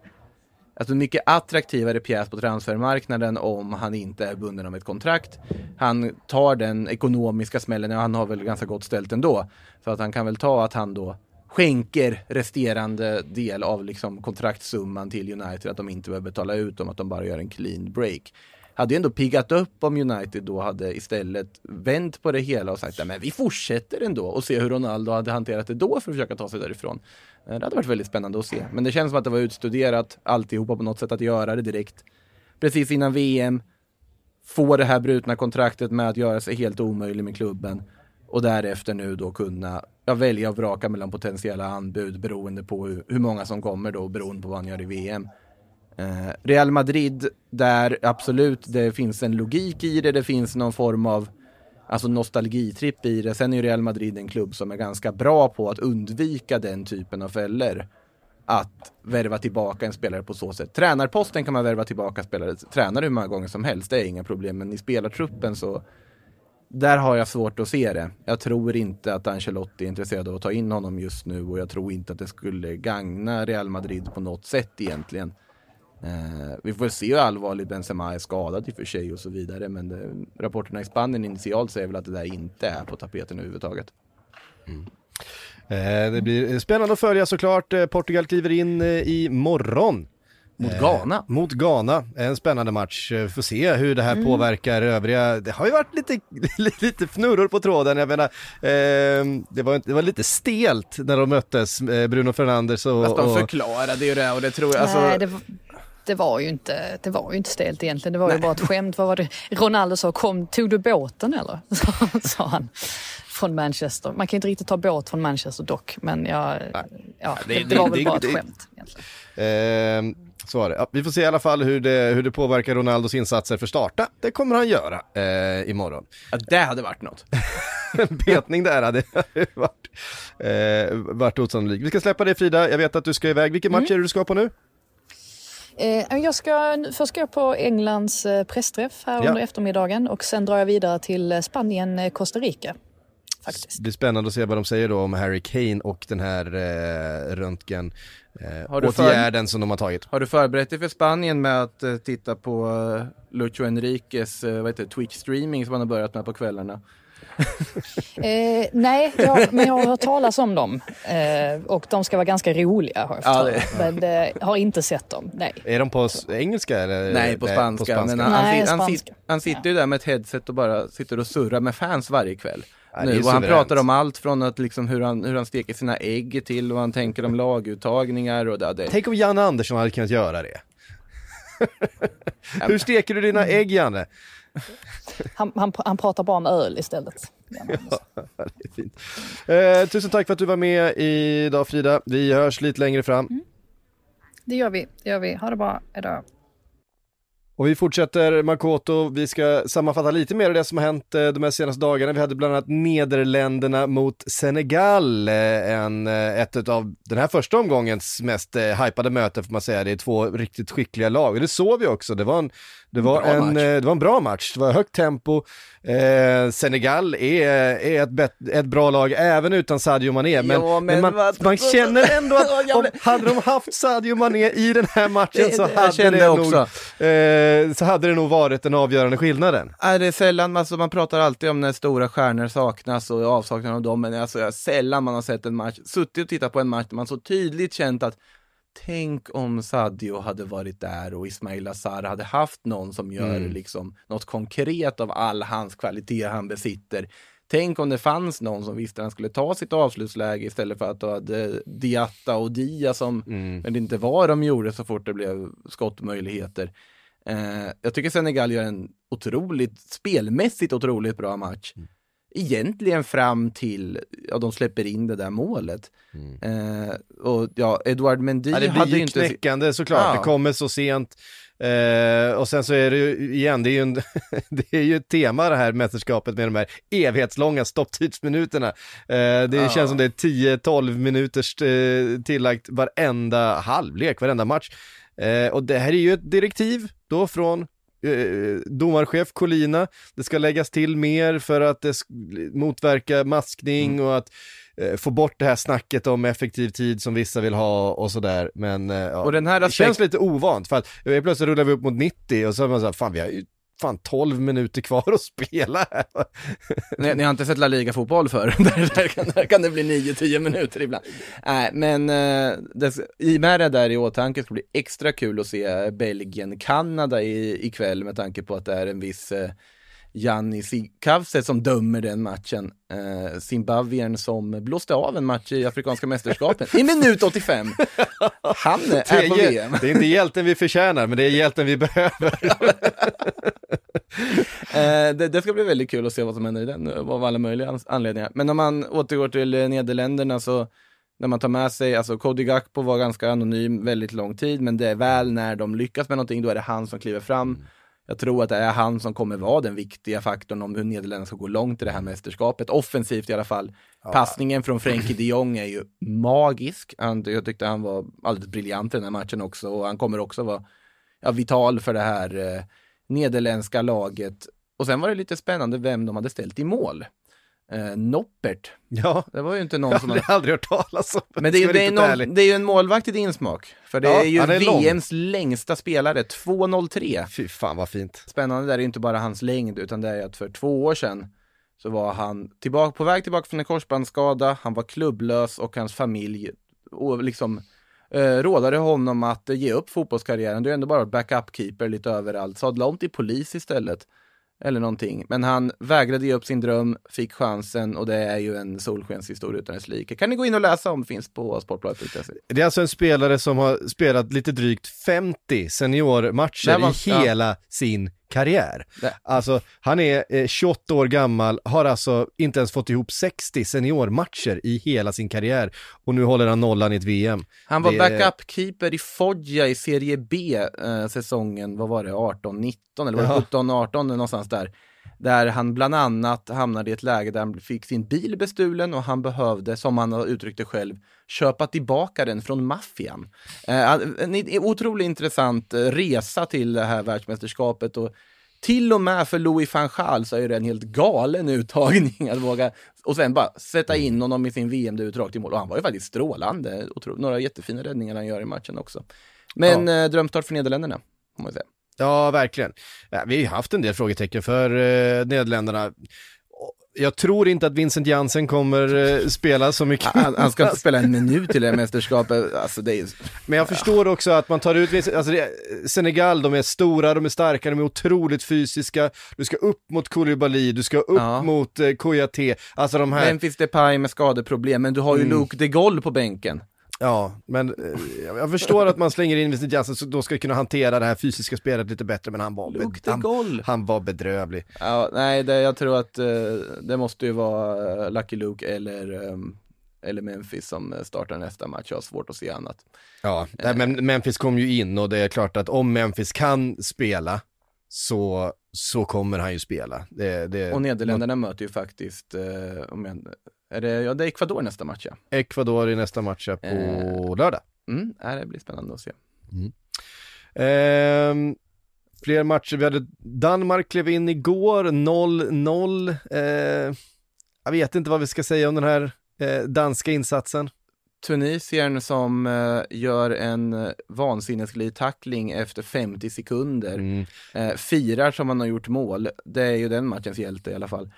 Alltså mycket attraktivare pjäs på transfermarknaden om han inte är bunden av ett kontrakt. Han tar den ekonomiska smällen, och han har väl ganska gott ställt ändå. Så att han kan väl ta att han då skänker resterande del av liksom kontraktsumman till United, att de inte behöver betala ut dem, att de bara gör en clean break hade ju ändå piggat upp om United då hade istället vänt på det hela och sagt att vi fortsätter ändå och se hur Ronaldo hade hanterat det då för att försöka ta sig därifrån. Eh, det hade varit väldigt spännande att se. Men det känns som att det var utstuderat alltihopa på något sätt att göra det direkt. Precis innan VM, få det här brutna kontraktet med att göra sig helt omöjlig med klubben och därefter nu då kunna ja, välja och vraka mellan potentiella anbud beroende på hur, hur många som kommer då beroende på vad han gör i VM. Eh, Real Madrid, där absolut det finns en logik i det, det finns någon form av alltså nostalgitripp i det. Sen är ju Real Madrid en klubb som är ganska bra på att undvika den typen av fällor. Att värva tillbaka en spelare på så sätt. Tränarposten kan man värva tillbaka spelare, tränare hur många gånger som helst, det är inga problem. Men i spelartruppen så där har jag svårt att se det. Jag tror inte att Ancelotti är intresserad av att ta in honom just nu och jag tror inte att det skulle gagna Real Madrid på något sätt egentligen. Eh, vi får se hur allvarligt Benzema är skadad i och för sig och så vidare men det, rapporterna i Spanien initialt säger väl att det där inte är på tapeten överhuvudtaget. Mm. Eh, det blir spännande att följa såklart. Eh, Portugal kliver in eh, i morgon mot Ghana. Eh, mot Ghana, en spännande match. Eh, får se hur det här mm. påverkar övriga. Det har ju varit lite, lite fnurror på tråden. Jag menar, eh, det, var, det var lite stelt när de möttes, eh, Bruno Fernandes och... Fast de förklarade ju det och det tror jag. Alltså... Nej, det var... Det var, ju inte, det var ju inte stelt egentligen, det var Nej. ju bara ett skämt. Vad var det? Ronaldo sa, kom, tog du båten eller? sa han från Manchester. Man kan inte riktigt ta båt från Manchester dock, men jag, ja, det, det, det, var väl bara ett skämt. Egentligen. Eh, så var det. Ja, vi får se i alla fall hur det, hur det påverkar Ronaldos insatser för starta. Det kommer han göra eh, imorgon. Ja, det hade varit något. en betning där hade varit, eh, varit osannolikt. Vi ska släppa dig Frida, jag vet att du ska iväg. Vilken match mm. är det du ska på nu? Eh, jag ska, först ska jag på Englands eh, pressträff här ja. under eftermiddagen och sen drar jag vidare till eh, Spanien, Costa Rica. Faktiskt. Det blir spännande att se vad de säger då om Harry Kane och den här eh, röntgen eh, har du åtgärden för... som de har tagit. Har du förberett dig för Spanien med att eh, titta på Lucho Enriques eh, vad heter Twitch-streaming som han har börjat med på kvällarna? Eh, nej, jag, men jag har hört talas om dem. Eh, och de ska vara ganska roliga har jag ja, det... Men eh, har inte sett dem, nej. Är de på engelska eller? Nej, på spanska. på spanska. Men han, nej, han, spanska. Han, han, sitter ju där med ett headset och bara sitter och surrar med fans varje kväll nu. Och han pratar om allt från att liksom hur han, hur han steker sina ägg till vad han tänker om laguttagningar och det. Tänk om Janne Andersson hade kunnat göra det. hur steker du dina ägg Janne? Han, han, han pratar bara om öl istället. Ja, det är fint. Eh, tusen tack för att du var med idag Frida. Vi hörs lite längre fram. Mm. Det gör vi, det gör vi. Ha det bra, hejdå. Och vi fortsätter Makoto, vi ska sammanfatta lite mer av det som har hänt eh, de här senaste dagarna. Vi hade bland annat Nederländerna mot Senegal, eh, en, eh, ett av den här första omgångens mest hypade möten får man säga. Det är två riktigt skickliga lag och det såg vi också. Det var en, det var en, det var en bra match, det var högt tempo. Eh, Senegal är, är ett, bet, ett bra lag även utan Sadio Mané, men, ja, men, men man, man, känner ändå att om, hade de haft Sadio Mané i den här matchen så hade det, nog, eh, så hade det nog varit den avgörande skillnaden. Är det är sällan, alltså man pratar alltid om när stora stjärnor saknas och avsaknaden av dem, men alltså sällan man har sett en match, suttit och tittat på en match där man så tydligt känt att Tänk om Sadio hade varit där och Ismail Azar hade haft någon som gör mm. liksom något konkret av all hans kvalitet han besitter. Tänk om det fanns någon som visste att han skulle ta sitt avslutsläge istället för att hade Diatta och Dia som, mm. men det inte var de gjorde så fort det blev skottmöjligheter. Eh, jag tycker Senegal gör en otroligt, spelmässigt otroligt bra match. Mm egentligen fram till, ja de släpper in det där målet. Mm. Eh, och ja, Edouard Mendy ja, det hade ju inte... knäckande såklart, ja. det kommer så sent. Eh, och sen så är det ju igen, det är ju, en, det är ju ett tema det här mästerskapet med de här evighetslånga stopptidsminuterna. Eh, det ja. känns som det är 10-12 minuters eh, tillagt varenda halvlek, varenda match. Eh, och det här är ju ett direktiv då från eh, domarchef Colina. Det ska läggas till mer för att det motverka maskning mm. och att eh, få bort det här snacket om effektiv tid som vissa vill ha och sådär. Men eh, ja, och den här aspekt... det känns lite ovant för att plötsligt rullar vi upp mot 90 och så är man såhär, fan vi har ju fan 12 minuter kvar att spela här. ni, ni har inte sett La Liga-fotboll för där, där, kan, där kan det bli 9-10 minuter ibland. Nej, men eh, det, i med det där i åtanke ska det bli extra kul att se Belgien-Kanada ikväll med tanke på att det är en viss eh, Janni Kavse som dömer den matchen. Eh, Zimbabwien som blåste av en match i Afrikanska mästerskapen i minut 85. Han är, på VM. Det är inte hjälten vi förtjänar, men det är hjälten vi behöver. eh, det, det, ska bli väldigt kul att se vad som händer i den, av alla möjliga anledningar. Men om man återgår till eh, Nederländerna så när man tar med sig, alltså Cody Gakpo var ganska anonym väldigt lång tid, men det är väl när de lyckas med någonting, då är det han som kliver fram. Jag tror att det är han som kommer vara den viktiga faktorn om hur Nederländerna ska gå långt i det här mästerskapet. Offensivt i alla fall. Ja. Passningen från Frenkie de Jong är ju magisk. Han, jag tyckte han var alldeles briljant i den här matchen också och han kommer också vara ja, vital för det här eh, nederländska laget. Och sen var det lite spännande vem de hade ställt i mål eh, Noppert. Ja, det var ju inte någon jag som... Jag har aldrig hört talas om. Men det är, det, är någon, det är ju en målvakt i din smak. För det ja, är ju är VMs lång. längsta spelare, 2.03. Fy fan vad fint. Spännande där är ju inte bara hans längd, utan det är att för två år sedan så var han tillbaka, på väg tillbaka från en korsbandsskada, han var klubblös och hans familj och liksom eh, rådade honom att ge upp fotbollskarriären. Du är ändå bara backup-keeper lite överallt. Sadla om till polis istället eller någonting. Men han vägrade ge upp sin dröm, fick chansen och det är ju en solskenshistoria utan dess like. Kan ni gå in och läsa om, finns på sportbladet.se. Det är alltså en spelare som har spelat lite drygt 50 seniormatcher var, i hela ja. sin karriär. Det. Alltså, han är eh, 28 år gammal, har alltså inte ens fått ihop 60 seniormatcher i hela sin karriär och nu håller han nollan i ett VM. Han var backup-keeper i Foggia i Serie B eh, säsongen, vad var det, 18-19 eller var det 17-18 någonstans där där han bland annat hamnade i ett läge där han fick sin bil bestulen och han behövde, som han har uttryckt det själv, köpa tillbaka den från maffian. Eh, en otroligt intressant eh, resa till det här världsmästerskapet och till och med för Louis van Gaal så är det en helt galen uttagning att våga och sen bara sätta in honom i sin VM-debut rakt i mål. Och han var ju faktiskt strålande. Otro, några jättefina räddningar han gör i matchen också. Men ja. eh, drömstart för Nederländerna, får man säga. Ja, verkligen. Ja, vi har ju haft en del frågetecken för eh, Nederländerna. Jag tror inte att Vincent Jansen kommer eh, spela så mycket. Han, han ska inte spela en minut i det här mästerskapet. Alltså, det är... Men jag förstår också att man tar ut, alltså det, Senegal, de är stora, de är starka, de är otroligt fysiska. Du ska upp mot Koulibaly, du ska upp ja. mot eh, Kouyaté. Alltså de här... Memphis Depay med skadeproblem, men du har ju mm. Luke de Gaulle på bänken. Ja, men eh, jag förstår att man slänger in Vincent Jansen så då ska kunna hantera det här fysiska spelet lite bättre, men han var, bed- han, han, var bedrövlig. Ja, nej, det, jag tror att uh, det måste ju vara uh, Lucky Luke eller, um, eller Memphis som startar nästa match. Jag har svårt att se annat. Ja, uh, men Memphis kom ju in och det är klart att om Memphis kan spela så, så kommer han ju spela. Det, det, och Nederländerna något... möter ju faktiskt, om jag är det, ja, det är Ecuador nästa match ja. Ecuador i nästa match på eh, lördag. Mm, det blir spännande att se. Mm. Eh, fler matcher, vi hade Danmark klev in igår, 0-0. Eh, jag vet inte vad vi ska säga om den här eh, danska insatsen. Tunisien som uh, gör en uh, vansinnesglid tackling efter 50 sekunder. Mm. Uh, firar som man har gjort mål. Det är ju den matchens hjälte i alla fall.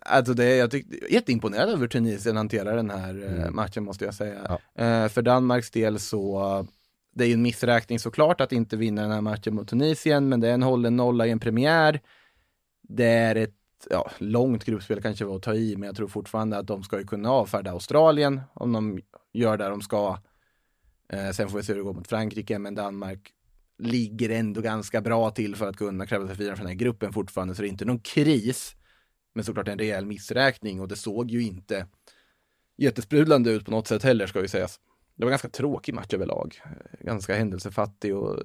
alltså det, jag tyckte, jätteimponerad över Tunisien hanterar den här mm. matchen måste jag säga. Ja. för Danmarks del så det är ju en missräkning såklart att inte vinna den här matchen mot Tunisien, men det är en hållen nolla i en premiär. Det är ett ja, långt gruppspel kanske var att ta i, men jag tror fortfarande att de ska ju kunna avfärda Australien om de gör det de ska. Eh, sen får vi se hur det går mot Frankrike, men Danmark ligger ändå ganska bra till för att kunna kräva sig vidare från den här gruppen fortfarande, så det är inte någon kris. Men såklart en rejäl missräkning och det såg ju inte jättesprudlande ut på något sätt heller, ska vi sägas. Det var ganska tråkig match överlag, eh, ganska händelsefattig och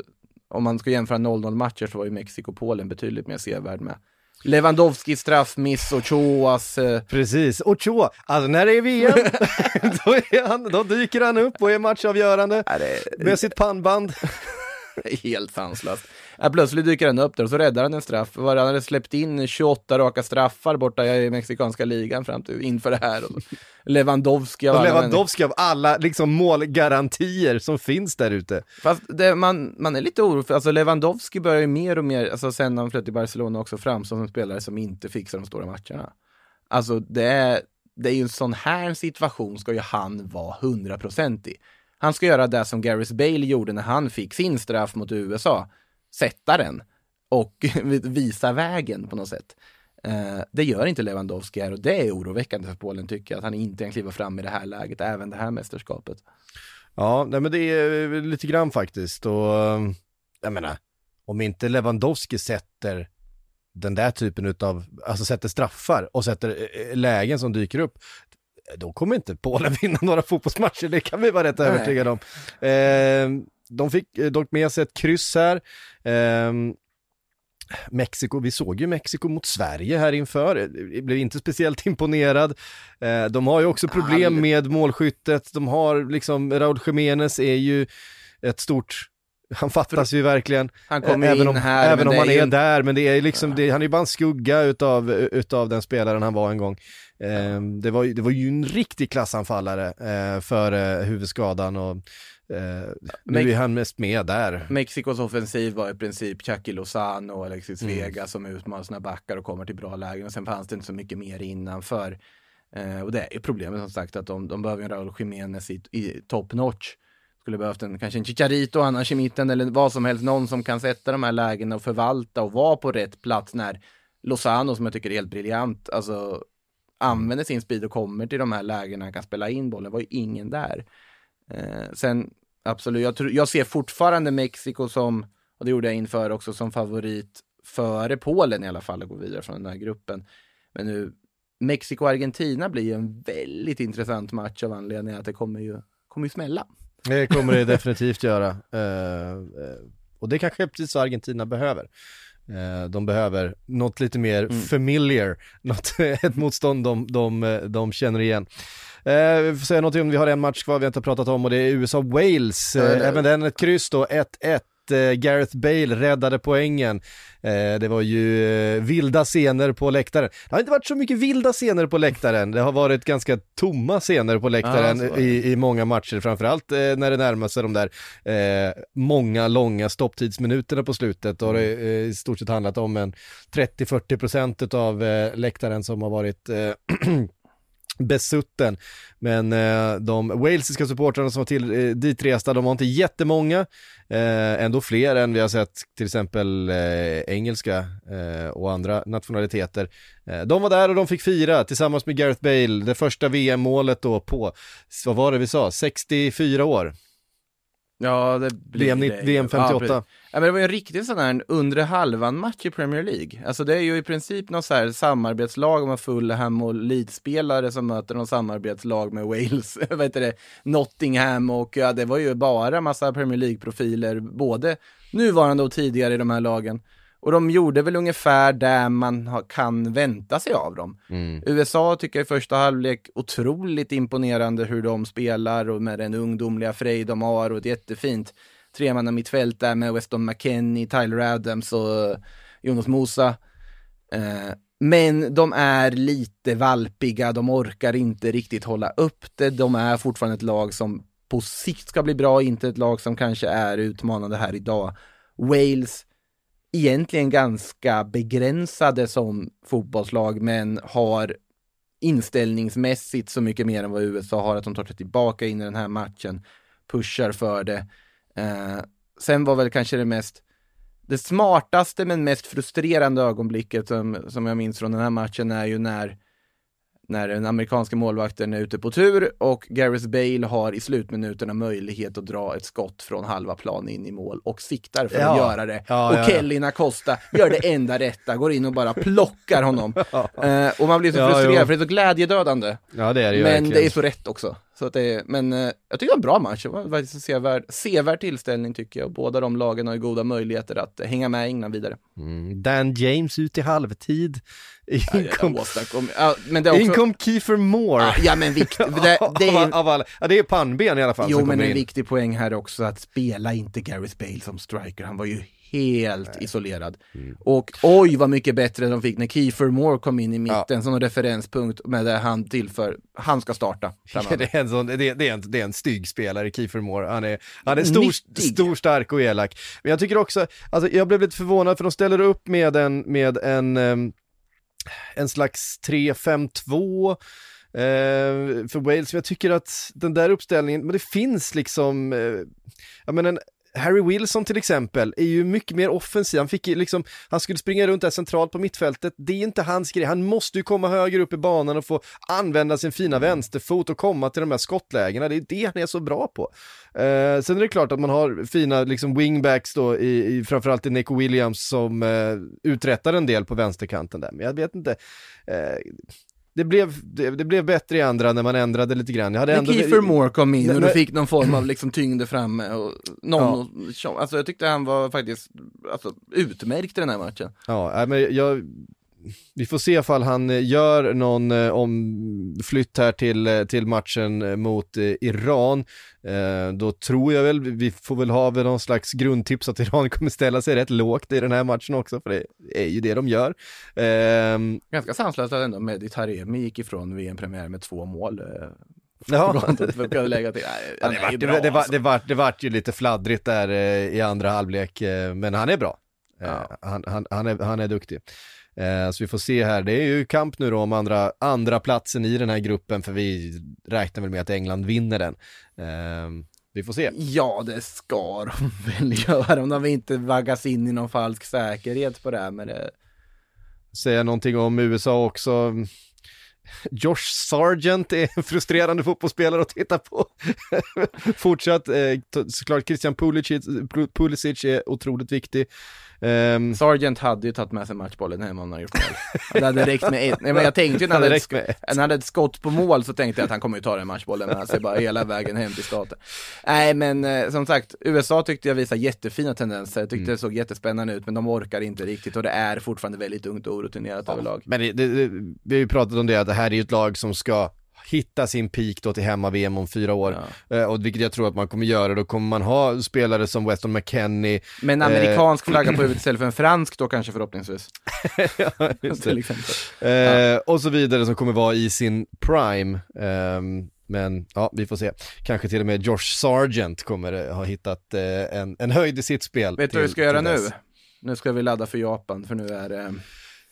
om man ska jämföra 0-0 matcher så var ju Mexiko-Polen betydligt mer sevärd med Lewandowski straffmiss, Ochoas... Eh... Precis, Ochoa, alltså när det är VM, då, är han, då dyker han upp och är matchavgörande ja, det... med sitt pannband. Helt sanslöst. Ja, plötsligt dyker han upp där och så räddar han en straff. Han hade släppt in 28 raka straffar borta i mexikanska ligan fram till inför det här. Och Lewandowski av alla Lewandowski av alla liksom målgarantier som finns där ute. Fast det, man, man är lite orolig för, alltså Lewandowski börjar ju mer och mer, alltså sen han flyttade till Barcelona också framstå som en spelare som inte fixar de stora matcherna. Alltså det är, det är ju en sån här situation ska ju han vara hundraprocentig. Han ska göra det som Gareth Bale gjorde när han fick sin straff mot USA. Sätta den och visa vägen på något sätt. Uh, det gör inte Lewandowski här och det är oroväckande för Polen tycker jag, att han inte kan kliva fram i det här läget, även det här mästerskapet. Ja, nej men det är lite grann faktiskt och jag menar, om inte Lewandowski sätter den där typen utav, alltså sätter straffar och sätter eh, lägen som dyker upp, då kommer inte Polen vinna några fotbollsmatcher, det kan vi vara rätt övertygade om. Eh, de fick eh, dock med sig ett kryss här. Eh, Mexiko, vi såg ju Mexiko mot Sverige här inför, jag blev inte speciellt imponerad. Eh, de har ju också problem med målskyttet, de har liksom, Raúl Jiménez är ju ett stort han fattas ju verkligen. Han kommer även in här. Även om han är en... där, men det är liksom, det, han är ju bara en skugga utav, utav den spelaren han var en gång. Eh, det, var, det var ju en riktig klassanfallare eh, för eh, huvudskadan och eh, nu är han mest med där. Mexikos offensiv var i princip Chucky Lozano och Alexis mm. Vega som utmanar sina backar och kommer till bra lägen och sen fanns det inte så mycket mer innanför. Eh, och det är problemet som sagt att de, de behöver en Raúl Jiménez i, i top notch skulle behövt en, kanske en Chicharito annars i mitten eller vad som helst, någon som kan sätta de här lägena och förvalta och vara på rätt plats när Lozano, som jag tycker är helt briljant, alltså använder sin speed och kommer till de här lägena, kan spela in bollen, var ju ingen där. Eh, sen absolut, jag, tror, jag ser fortfarande Mexiko som, och det gjorde jag inför också, som favorit före Polen i alla fall att gå vidare från den här gruppen. Men nu, Mexiko-Argentina blir ju en väldigt intressant match av anledningen att det kommer ju, kommer ju smälla. Det kommer det definitivt göra. Uh, och det kanske precis så Argentina behöver. Uh, de behöver något lite mer mm. familiar, något, ett motstånd de, de, de känner igen. Uh, vi får säga någonting om, vi har en match kvar vi inte har pratat om och det är USA-Wales. Även den ett kryss då, 1-1 eh, Gareth Bale räddade poängen. Eh, det var ju eh, vilda scener på läktaren. Det har inte varit så mycket vilda scener på läktaren. Det har varit ganska tomma scener på läktaren ah, i, i många matcher, framförallt eh, när det närmar sig de där eh, många långa stopptidsminuterna på slutet. Då har det eh, i stort sett handlat om en 30-40% av eh, läktaren som har varit besutten. Men eh, de walesiska supportrarna som var till, eh, ditresta, de var inte jättemånga, eh, ändå fler än vi har sett till exempel eh, engelska eh, och andra nationaliteter. Eh, de var där och de fick fira tillsammans med Gareth Bale, det första VM-målet då på, vad var det vi sa, 64 år. Ja, det blir VM, det. VM 58. Ja, ja, men det var ju en riktig sån här undre halvan-match i Premier League. Alltså det är ju i princip något så här samarbetslag med Fulham och Leeds-spelare som möter någon samarbetslag med Wales, vad heter det, Nottingham och ja, det var ju bara massa Premier League-profiler, både nuvarande och tidigare i de här lagen. Och de gjorde väl ungefär det man kan vänta sig av dem. Mm. USA tycker jag i första halvlek otroligt imponerande hur de spelar och med den ungdomliga frej de har och ett jättefint tremanna mittfält där med Weston McKennie, Tyler Adams och Jonas Mosa. Eh, men de är lite valpiga, de orkar inte riktigt hålla upp det. De är fortfarande ett lag som på sikt ska bli bra, inte ett lag som kanske är utmanande här idag. Wales egentligen ganska begränsade som fotbollslag men har inställningsmässigt så mycket mer än vad USA har att de tar sig tillbaka in i den här matchen, pushar för det. Eh, sen var väl kanske det mest det smartaste men mest frustrerande ögonblicket som, som jag minns från den här matchen är ju när när den amerikanska målvakten är ute på tur och Gareth Bale har i slutminuterna möjlighet att dra ett skott från halva plan in i mål och siktar för ja. att göra det. Ja, och ja, Kelly Nacosta gör det enda rätta, går in och bara plockar honom. uh, och man blir så frustrerad för det är så glädjedödande. Ja, det är det Men verkligen. det är så rätt också. Så att det men uh, jag tycker det var en bra match, det var en sevärd, sevärd tillställning tycker jag. Och båda de lagen har ju goda möjligheter att hänga med England vidare. Mm. Dan James ut i halvtid. Inkom, ja, men det också... Inkom Kiefer Moore. Ja, men vikt, det, det, är... av ja, det är pannben i alla fall Jo, men en in. viktig poäng här också att spela inte Gareth Bale som striker. Han var ju helt Nej. isolerad. Mm. Och oj vad mycket bättre de fick när Kiefer Moore kom in i mitten ja. som referenspunkt med det han tillför. Han ska starta. det, är en sån, det, det, är en, det är en stygg spelare, Kiefer Moore. Han är, han är stor, stor, stark och elak. Men jag tycker också, alltså jag blev lite förvånad för de ställer upp med en, med en, um, en slags 3-5-2 Uh, för Wales, jag tycker att den där uppställningen, men det finns liksom, uh, jag menar en Harry Wilson till exempel är ju mycket mer offensiv, han fick liksom, han skulle springa runt där centralt på mittfältet, det är inte hans grej, han måste ju komma högre upp i banan och få använda sin fina vänsterfot och komma till de här skottlägena, det är det han är så bra på. Uh, sen är det klart att man har fina liksom wingbacks då, i, i, framförallt i Nico Williams som uh, uträttar en del på vänsterkanten där, men jag vet inte. Uh, det blev, det, det, blev bättre i andra när man ändrade lite grann. Jag hade ändå... Kiefer Moore kom in och du fick någon form av liksom tyngd framme och någon, ja. alltså jag tyckte han var faktiskt alltså, utmärkt i den här matchen. Ja, men jag, vi får se ifall han eh, gör någon eh, omflytt här till, eh, till matchen mot Iran. Då tror jag väl, vi får väl ha väl någon slags grundtips att Iran kommer ställa sig rätt lågt i den här matchen också, för det är ju det de gör. Ehm, Ganska sanslöst att ändå Mehdi Taremi gick ifrån VM-premiär med två mål. Ja. lägga till. ja, det, vart, det, det, var, det, vart, det vart ju lite fladdrigt där i andra halvlek, men han är bra. Ja. Han, han, han, är, han är duktig. Eh, så vi får se här, det är ju kamp nu då om andra, andra platsen i den här gruppen för vi räknar väl med att England vinner den. Eh, vi får se. Ja, det ska de väl göra om de inte vaggas in i någon falsk säkerhet på det här med det. Säga någonting om USA också. Josh Sargent är en frustrerande fotbollsspelare att titta på. Fortsatt, eh, såklart Christian Pulisic, Pulisic är otroligt viktig. Um, Sargent hade ju tagit med sig matchbollen hem om han gjort mål. Det hade räckt med ett. Nej, men jag tänkte ju när han hade, när han hade ett skott på mål så tänkte jag att han kommer ju ta den matchbollen med sig bara hela vägen hem till staten. Nej men eh, som sagt, USA tyckte jag visade jättefina tendenser. Jag tyckte mm. det såg jättespännande ut men de orkar inte riktigt och det är fortfarande väldigt ungt och orutinerat ja. överlag. Men det, det, vi har ju pratat om det att det här är ju ett lag som ska hitta sin peak då till hemma-VM om fyra år. Ja. Eh, och vilket jag tror att man kommer göra, då kommer man ha spelare som Weston McKennie. Med en amerikansk eh, flagga på huvudet istället för en fransk då kanske förhoppningsvis. ja, till exempel. Eh, ja. Och så vidare som kommer vara i sin prime. Um, men ja, vi får se. Kanske till och med Josh Sargent kommer ha hittat eh, en, en höjd i sitt spel. Vet du vad vi ska göra nu? Nu ska vi ladda för Japan, för nu är det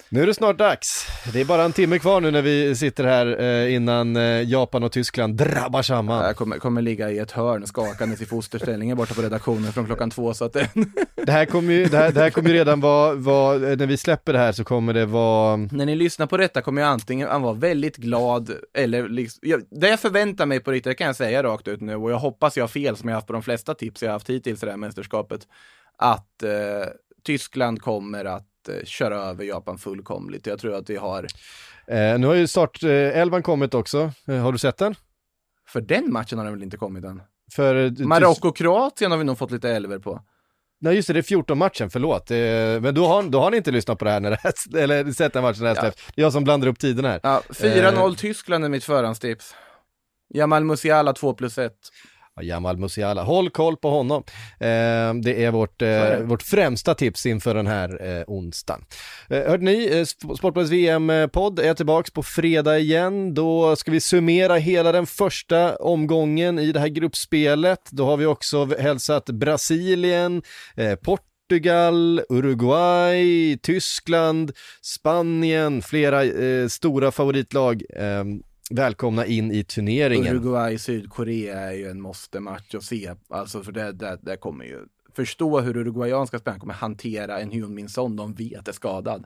nu är det snart dags. Det är bara en timme kvar nu när vi sitter här eh, innan eh, Japan och Tyskland drabbar samman. Jag kommer, kommer ligga i ett hörn skakandes i fosterställningen borta på redaktionen från klockan två så att det... det här kommer ju, det här, det här kommer ju redan vara, vara, när vi släpper det här så kommer det vara... När ni lyssnar på detta kommer jag antingen vara väldigt glad eller liksom, jag, det jag förväntar mig på riktigt, det kan jag säga rakt ut nu och jag hoppas jag har fel som jag haft på de flesta tips jag haft hittills i det här mästerskapet. Att eh, Tyskland kommer att eh, köra över Japan fullkomligt. Jag tror att vi har... Eh, nu har ju startelvan eh, kommit också. Eh, har du sett den? För den matchen har den väl inte kommit än? För... Marocko-Kroatien har vi nog fått lite elver på. Nej just det, det är 14 matchen, förlåt. Men då har, då har ni inte lyssnat på det här, när det, eller sett den matchen här ja. Det är jag som blandar upp tiden här. Ja, 4-0 eh. Tyskland är mitt förhandstips. Jamal Musiala 2 plus 1. Jamal Musiala. Håll koll på honom. Eh, det är vårt, eh, vårt främsta tips inför den här eh, onsdagen. Eh, hörde ni, eh, Sportbladets VM-podd är tillbaks på fredag igen. Då ska vi summera hela den första omgången i det här gruppspelet. Då har vi också hälsat Brasilien, eh, Portugal, Uruguay, Tyskland, Spanien, flera eh, stora favoritlag. Eh, välkomna in i turneringen. Uruguay, Sydkorea är ju en måste-match att se, alltså för det, det, det kommer ju förstå hur uruguayanska spelarna kommer hantera en Hyun Son de vet är skadad.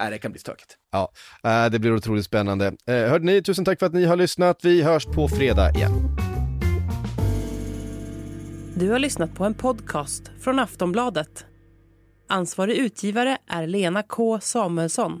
Äh, det kan bli stökigt. Ja, äh, det blir otroligt spännande. Eh, hörde ni, tusen tack för att ni har lyssnat. Vi hörs på fredag igen. Du har lyssnat på en podcast från Aftonbladet. Ansvarig utgivare är Lena K Samuelsson.